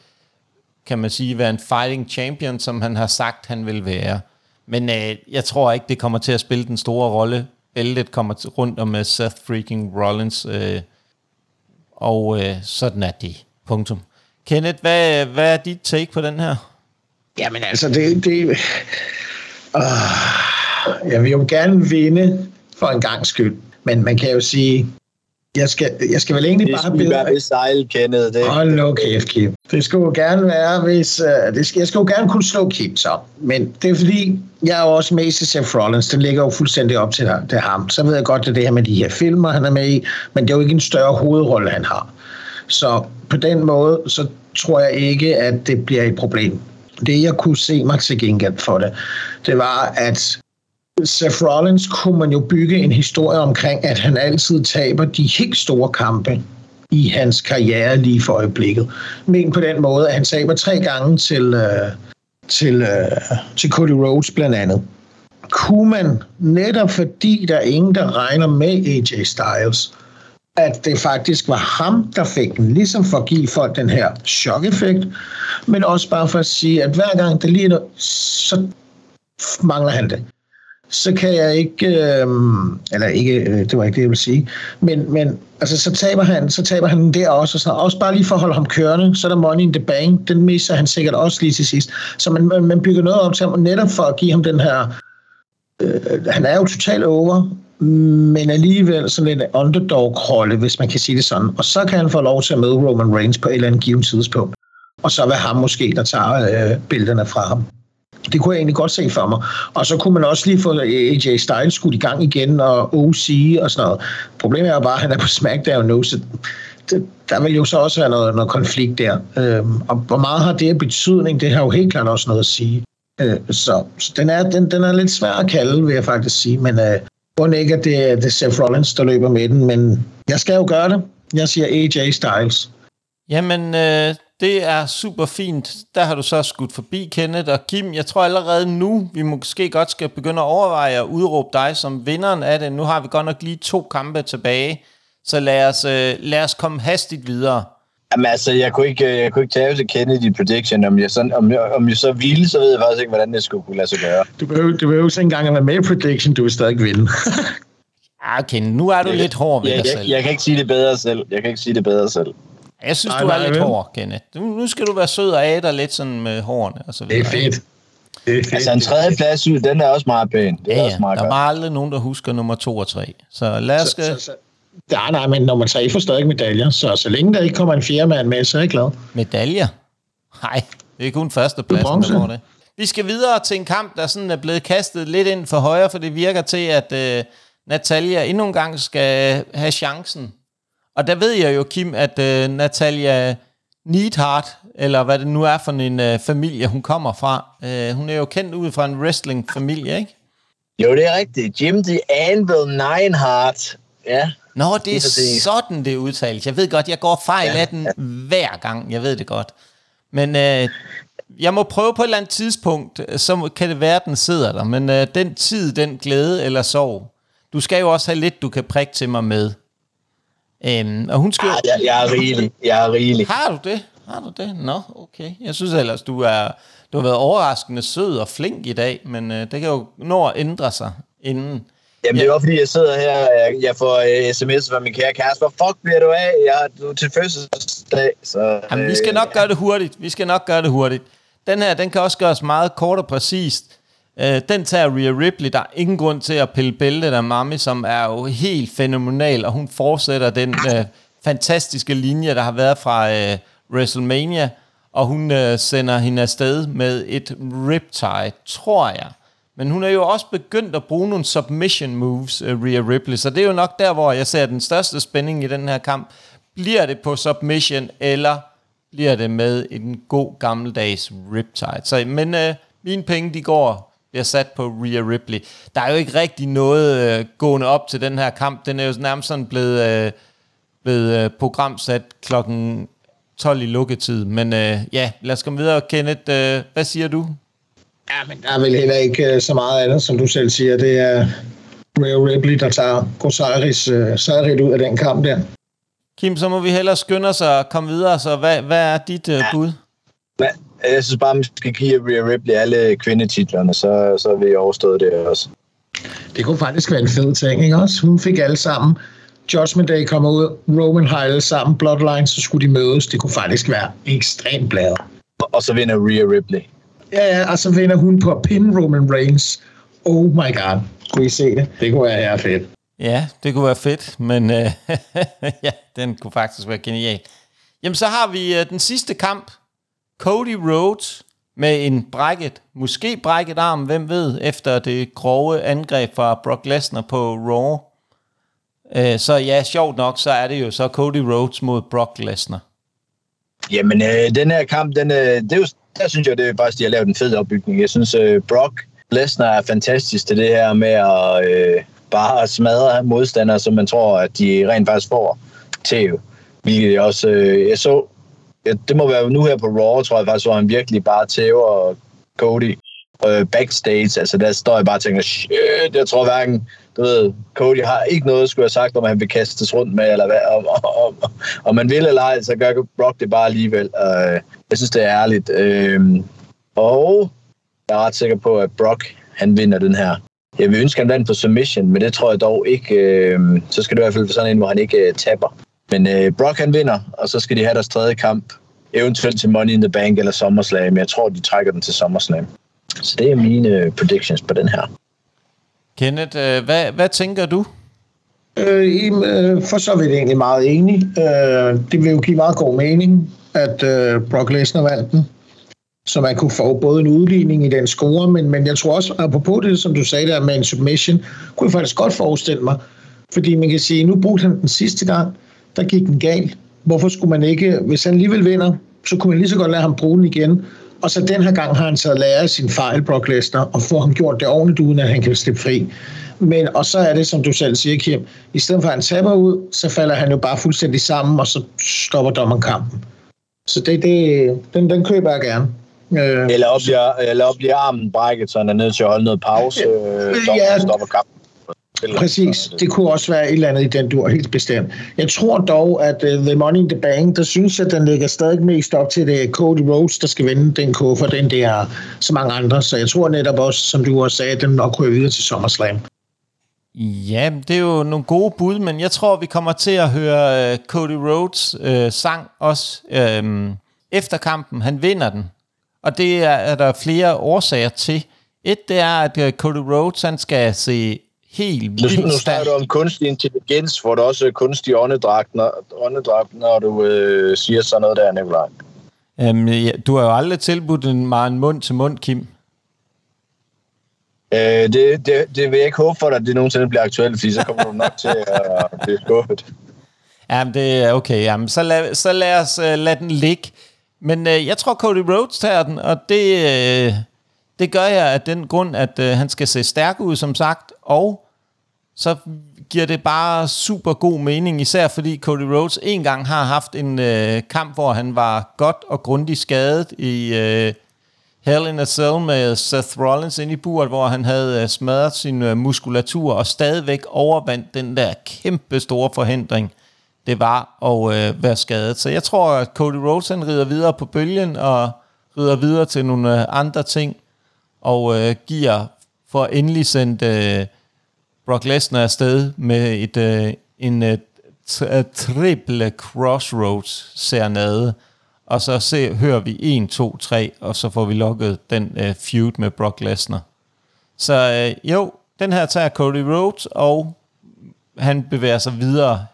kan man sige, være en fighting champion, som han har sagt, han vil være. Men øh, jeg tror ikke, det kommer til at spille den store rolle. Bæltet kommer til, rundt om uh, Seth freaking Rollins, øh, og øh, sådan er det. Punktum. Kenneth, hvad, hvad er dit take på den her? Jamen altså, det... det øh, jeg vil jo gerne vinde for en gang skyld. Men man kan jo sige, jeg skal, jeg skal vel egentlig det bare bede... Det sejl, Kenneth. Det. Hold nu kæft, Kim. Det skulle jo gerne være, hvis... Uh, det skal, jeg skal jo gerne kunne slå Kim så. Men det er fordi, jeg er jo også med i Seth Rollins. Det ligger jo fuldstændig op til, til ham. Så ved jeg godt, at det her med de her filmer, han er med i. Men det er jo ikke en større hovedrolle, han har. Så på den måde, så tror jeg ikke, at det bliver et problem. Det, jeg kunne se mig til gengæld for det, det var, at Seth Rollins kunne man jo bygge en historie omkring, at han altid taber de helt store kampe. i hans karriere lige for øjeblikket. Men på den måde, at han taber tre gange til, øh, til, øh, til Cody Rhodes blandt andet. Kunne man, netop fordi der er ingen, der regner med AJ Styles, at det faktisk var ham, der fik den, ligesom for at give folk den her chok-effekt, men også bare for at sige, at hver gang det lige er noget, så mangler han det så kan jeg ikke, øh, eller ikke, øh, det var ikke det, jeg ville sige, men, men altså, så taber han, så taber han der også, og så også bare lige for at holde ham kørende, så er der money in the bank, den misser han sikkert også lige til sidst. Så man, man, man bygger noget op til ham, netop for at give ham den her, øh, han er jo totalt over, men alligevel sådan en underdog-rolle, hvis man kan sige det sådan. Og så kan han få lov til at møde Roman Reigns på et eller andet givet tidspunkt. Og så vil ham måske, der tager øh, billederne fra ham. Det kunne jeg egentlig godt se for mig. Og så kunne man også lige få AJ Styles skudt i gang igen, og OC og sådan noget. Problemet er bare, at han er på SmackDown nu, så det, der vil jo så også være noget, noget konflikt der. Øhm, og hvor meget har det betydning, det har jo helt klart også noget at sige. Øh, så, så den, er, den, den er lidt svær at kalde, vil jeg faktisk sige, men øh, hvor ikke, at det, det er Seth Rollins, der løber med den, men jeg skal jo gøre det. Jeg siger AJ Styles. Jamen, øh, det er super fint. Der har du så skudt forbi, Kenneth. Og Kim, jeg tror allerede nu, vi måske godt skal begynde at overveje at udråbe dig som vinderen af det. Nu har vi godt nok lige to kampe tilbage. Så lad os, øh, lad os komme hastigt videre. Jamen altså, jeg kunne ikke, jeg kunne ikke tage til Kennedy prediction. Om jeg, sådan, om, jeg, om jeg så ville, så ved jeg faktisk ikke, hvordan det skulle kunne lade sig gøre. Du behøver, du behøver ikke engang at være med i prediction, du vil stadig vinde. ah, okay, nu er du jeg, lidt hård ved jeg, dig jeg, selv. Jeg, jeg kan ikke sige det bedre selv. Jeg kan ikke sige det bedre selv. Jeg synes, Nej, du er nej, lidt vel? hård, Kenneth. Nu, nu skal du være sød og af dig lidt sådan med hårene og så Det videre. er fedt. Det er fedt. Altså en tredje plads ud, den er også meget pæn. Det er Ja, også meget Der godt. var aldrig nogen, der husker nummer to og tre. Så lad os... Så, så, så, nej, nej, men nummer tre får stadig medaljer, så så længe der ikke kommer en fjerde mand med, så er jeg glad. Medaljer? Nej, det er kun førstepladsen, der får det. Vi skal videre til en kamp, der sådan er blevet kastet lidt ind for højre, for det virker til, at øh, Natalia endnu en gang skal have chancen. Og der ved jeg jo, Kim, at øh, Natalia Neidhart, eller hvad det nu er for en øh, familie, hun kommer fra, øh, hun er jo kendt ud fra en wrestling-familie, ikke? Jo, det er rigtigt. Jim the Anvil Nineheart. Ja. Nå, det er sådan, det udtales. Jeg ved godt, jeg går fejl ja. af den hver gang. Jeg ved det godt. Men øh, jeg må prøve på et eller andet tidspunkt, så kan det være, den sidder der. Men øh, den tid, den glæde eller sorg, du skal jo også have lidt, du kan prikke til mig med. Øhm, og hun jo... Ah, jeg, jeg er rigelig. Jeg er rigelig. Har du det? Har du det? Nå, okay. Jeg synes ellers, du, er, du har været overraskende sød og flink i dag, men øh, det kan jo nå at ændre sig inden. Jamen, det er også fordi, jeg sidder her, jeg, jeg får uh, sms fra min kære kæreste. Hvor fuck bliver du af? Jeg er du er til fødselsdag. Så, Jamen, vi skal øh, nok gøre det hurtigt. Vi skal nok gøre det hurtigt. Den her, den kan også gøres meget kort og præcist. Øh, den tager Rhea Ripley. Der er ingen grund til at pille bæltet af Mami, som er jo helt fænomenal, og hun fortsætter den øh, fantastiske linje, der har været fra øh, WrestleMania, og hun øh, sender hende afsted med et riptide, tror jeg. Men hun er jo også begyndt at bruge nogle submission moves, uh, Rhea Ripley, så det er jo nok der, hvor jeg ser den største spænding i den her kamp. Bliver det på submission, eller bliver det med en god gammeldags riptide? Så, men øh, mine penge, de går, bliver sat på Rhea Ripley. Der er jo ikke rigtig noget uh, gående op til den her kamp. Den er jo nærmest sådan blevet, uh, blevet uh, programsat klokken 12 i lukketid. Men uh, ja, lad os komme videre. Kenneth, uh, hvad siger du? Ja, men der er vel heller ikke øh, så meget andet, som du selv siger. Det er Rhea Ripley, der tager Osiris øh, sejrigt ud af den kamp der. Kim, så må vi hellere skynde os at komme videre, så hvad, hvad er dit uh, bud? Men jeg synes bare, man skal give Rhea Ripley alle kvindetitlerne, så, så vil jeg overstå det også. Det kunne faktisk være en fed ting, ikke også? Hun fik alle sammen. Judgment Day kommer ud, Roman har alle sammen, Bloodline, så skulle de mødes. Det kunne faktisk være ekstremt bladet. Og så vinder Rhea Ripley. Ja, ja, og så vinder hun på at pinde Roman Reigns. Oh my god. Kunne I se det? Det kunne være her fedt. Ja, det kunne være fedt, men uh, ja, den kunne faktisk være genial. Jamen, så har vi uh, den sidste kamp. Cody Rhodes med en brækket, måske brækket arm, hvem ved, efter det grove angreb fra Brock Lesnar på Raw. Uh, så ja, sjovt nok, så er det jo så Cody Rhodes mod Brock Lesnar. Jamen, øh, den her kamp, den, øh, det er jo, der synes jeg, det er faktisk, de har lavet en fed opbygning. Jeg synes, øh, Brock Lesnar er fantastisk til det her med at øh, bare smadre modstandere, som man tror, at de rent faktisk får til Hvilket jeg også, øh, jeg så, ja, det må være nu her på Raw, tror jeg faktisk, hvor han virkelig bare tæver Cody øh, backstage. Altså der står jeg bare og tænker, shit, jeg tror hverken, du ved, Cody har ikke noget, skulle have sagt, om han vil kastes rundt med, eller hvad, om, om, om, om man vil eller ej, så gør Brock det bare alligevel. Øh, jeg synes, det er ærligt. Øh, og jeg er ret sikker på, at Brock, han vinder den her. Jeg vil ønske, at han vandt på submission, men det tror jeg dog ikke. Øh, så skal det i hvert fald være sådan en, hvor han ikke øh, taber. Men øh, Brock han vinder, og så skal de have deres tredje kamp. Eventuelt til Money in the Bank eller SummerSlam. Men jeg tror, de trækker den til SummerSlam. Så det er mine øh, predictions på den her. Kenneth, øh, hvad, hvad tænker du? Øh, øh, for så vidt egentlig meget enig. Øh, det vil jo give meget god mening, at øh, Brock Lesnar vandt den. Så man kunne få både en udligning i den score, men, men jeg tror også, apropos det, som du sagde der med en submission, kunne jeg faktisk godt forestille mig. Fordi man kan sige, nu brugte han den sidste gang, der gik den galt. Hvorfor skulle man ikke, hvis han alligevel vinder, så kunne man lige så godt lade ham bruge den igen. Og så den her gang har han så lært sin fejl, Brock Lesnar, og få ham gjort det ordentligt, uden at han kan slippe fri. Men, og så er det, som du selv siger, Kim, i stedet for at han taber ud, så falder han jo bare fuldstændig sammen, og så stopper dommeren kampen. Så det, det, den, den køber jeg gerne. Øh, eller, op bliver, eller op bliver armen brækket, så han er nødt til at holde noget pause, øh, ja, stopper kampen. Præcis. Det kunne også være et eller andet i den dur, helt bestemt. Jeg tror dog, at uh, The Money in the Bank, der synes jeg, at den ligger stadig mest op til det Cody Rhodes, der skal vinde den for den der så mange andre. Så jeg tror netop også, som du også sagde, at den nok ryger videre til SummerSlam. Ja, det er jo nogle gode bud, men jeg tror, vi kommer til at høre uh, Cody Rhodes uh, sang også uh, efter kampen. Han vinder den, og det er, er der flere årsager til. Et, det er, at uh, Cody Rhodes han skal se helt vildt Nu snakker du om kunstig intelligens, hvor du også kunstig åndedragt, når, åndedragt, når du øh, siger sådan noget der, Nikolaj. Um, ja, du har jo aldrig tilbudt en, mig en mund til mund, Kim. Øh, det, det, det vil jeg ikke håbe for dig, at det nogensinde bliver aktuelt, fordi så kommer du nok til at blive skuffet. Jamen, det er okay. Jamen, så, lad, så lad os uh, lade den ligge. Men uh, jeg tror, Cody Rhodes tager den, og det, uh, det gør jeg af den grund, at øh, han skal se stærk ud, som sagt, og så giver det bare super god mening, især fordi Cody Rhodes en gang har haft en øh, kamp, hvor han var godt og grundigt skadet i øh, Hell in a Cell med Seth Rollins ind i buret, hvor han havde øh, smadret sin øh, muskulatur og stadigvæk overvandt den der kæmpe store forhindring, det var at øh, være skadet. Så jeg tror, at Cody Rhodes han rider videre på bølgen og rider videre til nogle øh, andre ting, og øh, giver for endelig sendt øh, Brock Lesnar afsted med et, øh, en uh, triple crossroads serenade, og så se, hører vi 1, 2, 3, og så får vi lukket den øh, feud med Brock Lesnar. Så øh, jo, den her tager Cody Rhodes, og han bevæger sig videre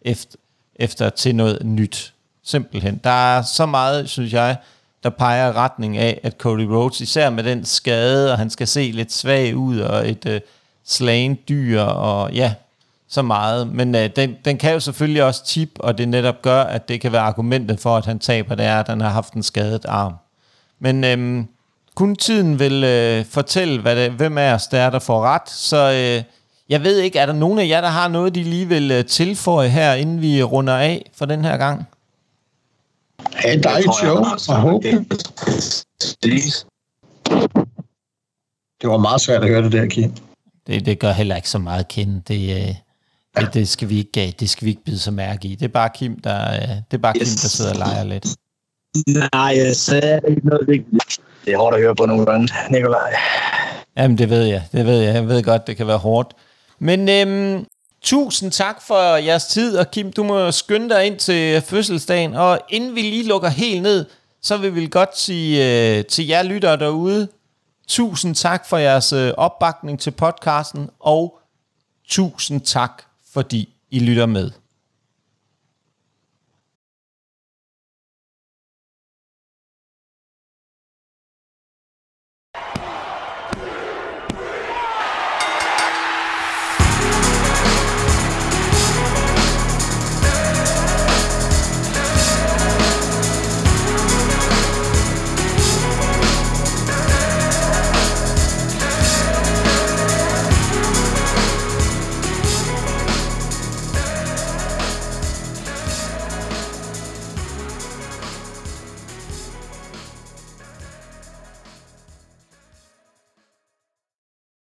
efter, efter til noget nyt. Simpelthen. Der er så meget, synes jeg, der peger i retning af, at Cody Rhodes, især med den skade, og han skal se lidt svag ud, og et øh, slagen dyr, og ja, så meget. Men øh, den, den kan jo selvfølgelig også tip, og det netop gør, at det kan være argumentet for, at han taber, det er, at han har haft en skadet arm. Men øh, kun tiden vil øh, fortælle, hvad det, hvem af os der er, der får ret. Så øh, jeg ved ikke, er der nogen af jer, der har noget, de lige vil øh, tilføje her, inden vi runder af for den her gang? Ha' en dejlig show, og håb. Det var meget svært at høre det der, Kim. Det, det gør heller ikke så meget kende. Det, øh, det, det, skal vi ikke, det skal vi ikke bide så mærke i. Det er bare Kim, der, øh, det er bare Kim, der sidder og leger lidt. Nej, jeg sagde ikke noget vigtigt. Det er hårdt at høre på nogle gange, Nikolaj. Jamen, det ved jeg. Det ved jeg. Jeg ved godt, det kan være hårdt. Men øhm, tusind tak for jeres tid, og Kim, du må skynde dig ind til fødselsdagen. Og inden vi lige lukker helt ned, så vil vi godt sige øh, til jer lyttere derude, tusind tak for jeres øh, opbakning til podcasten, og tusind tak, fordi I lytter med.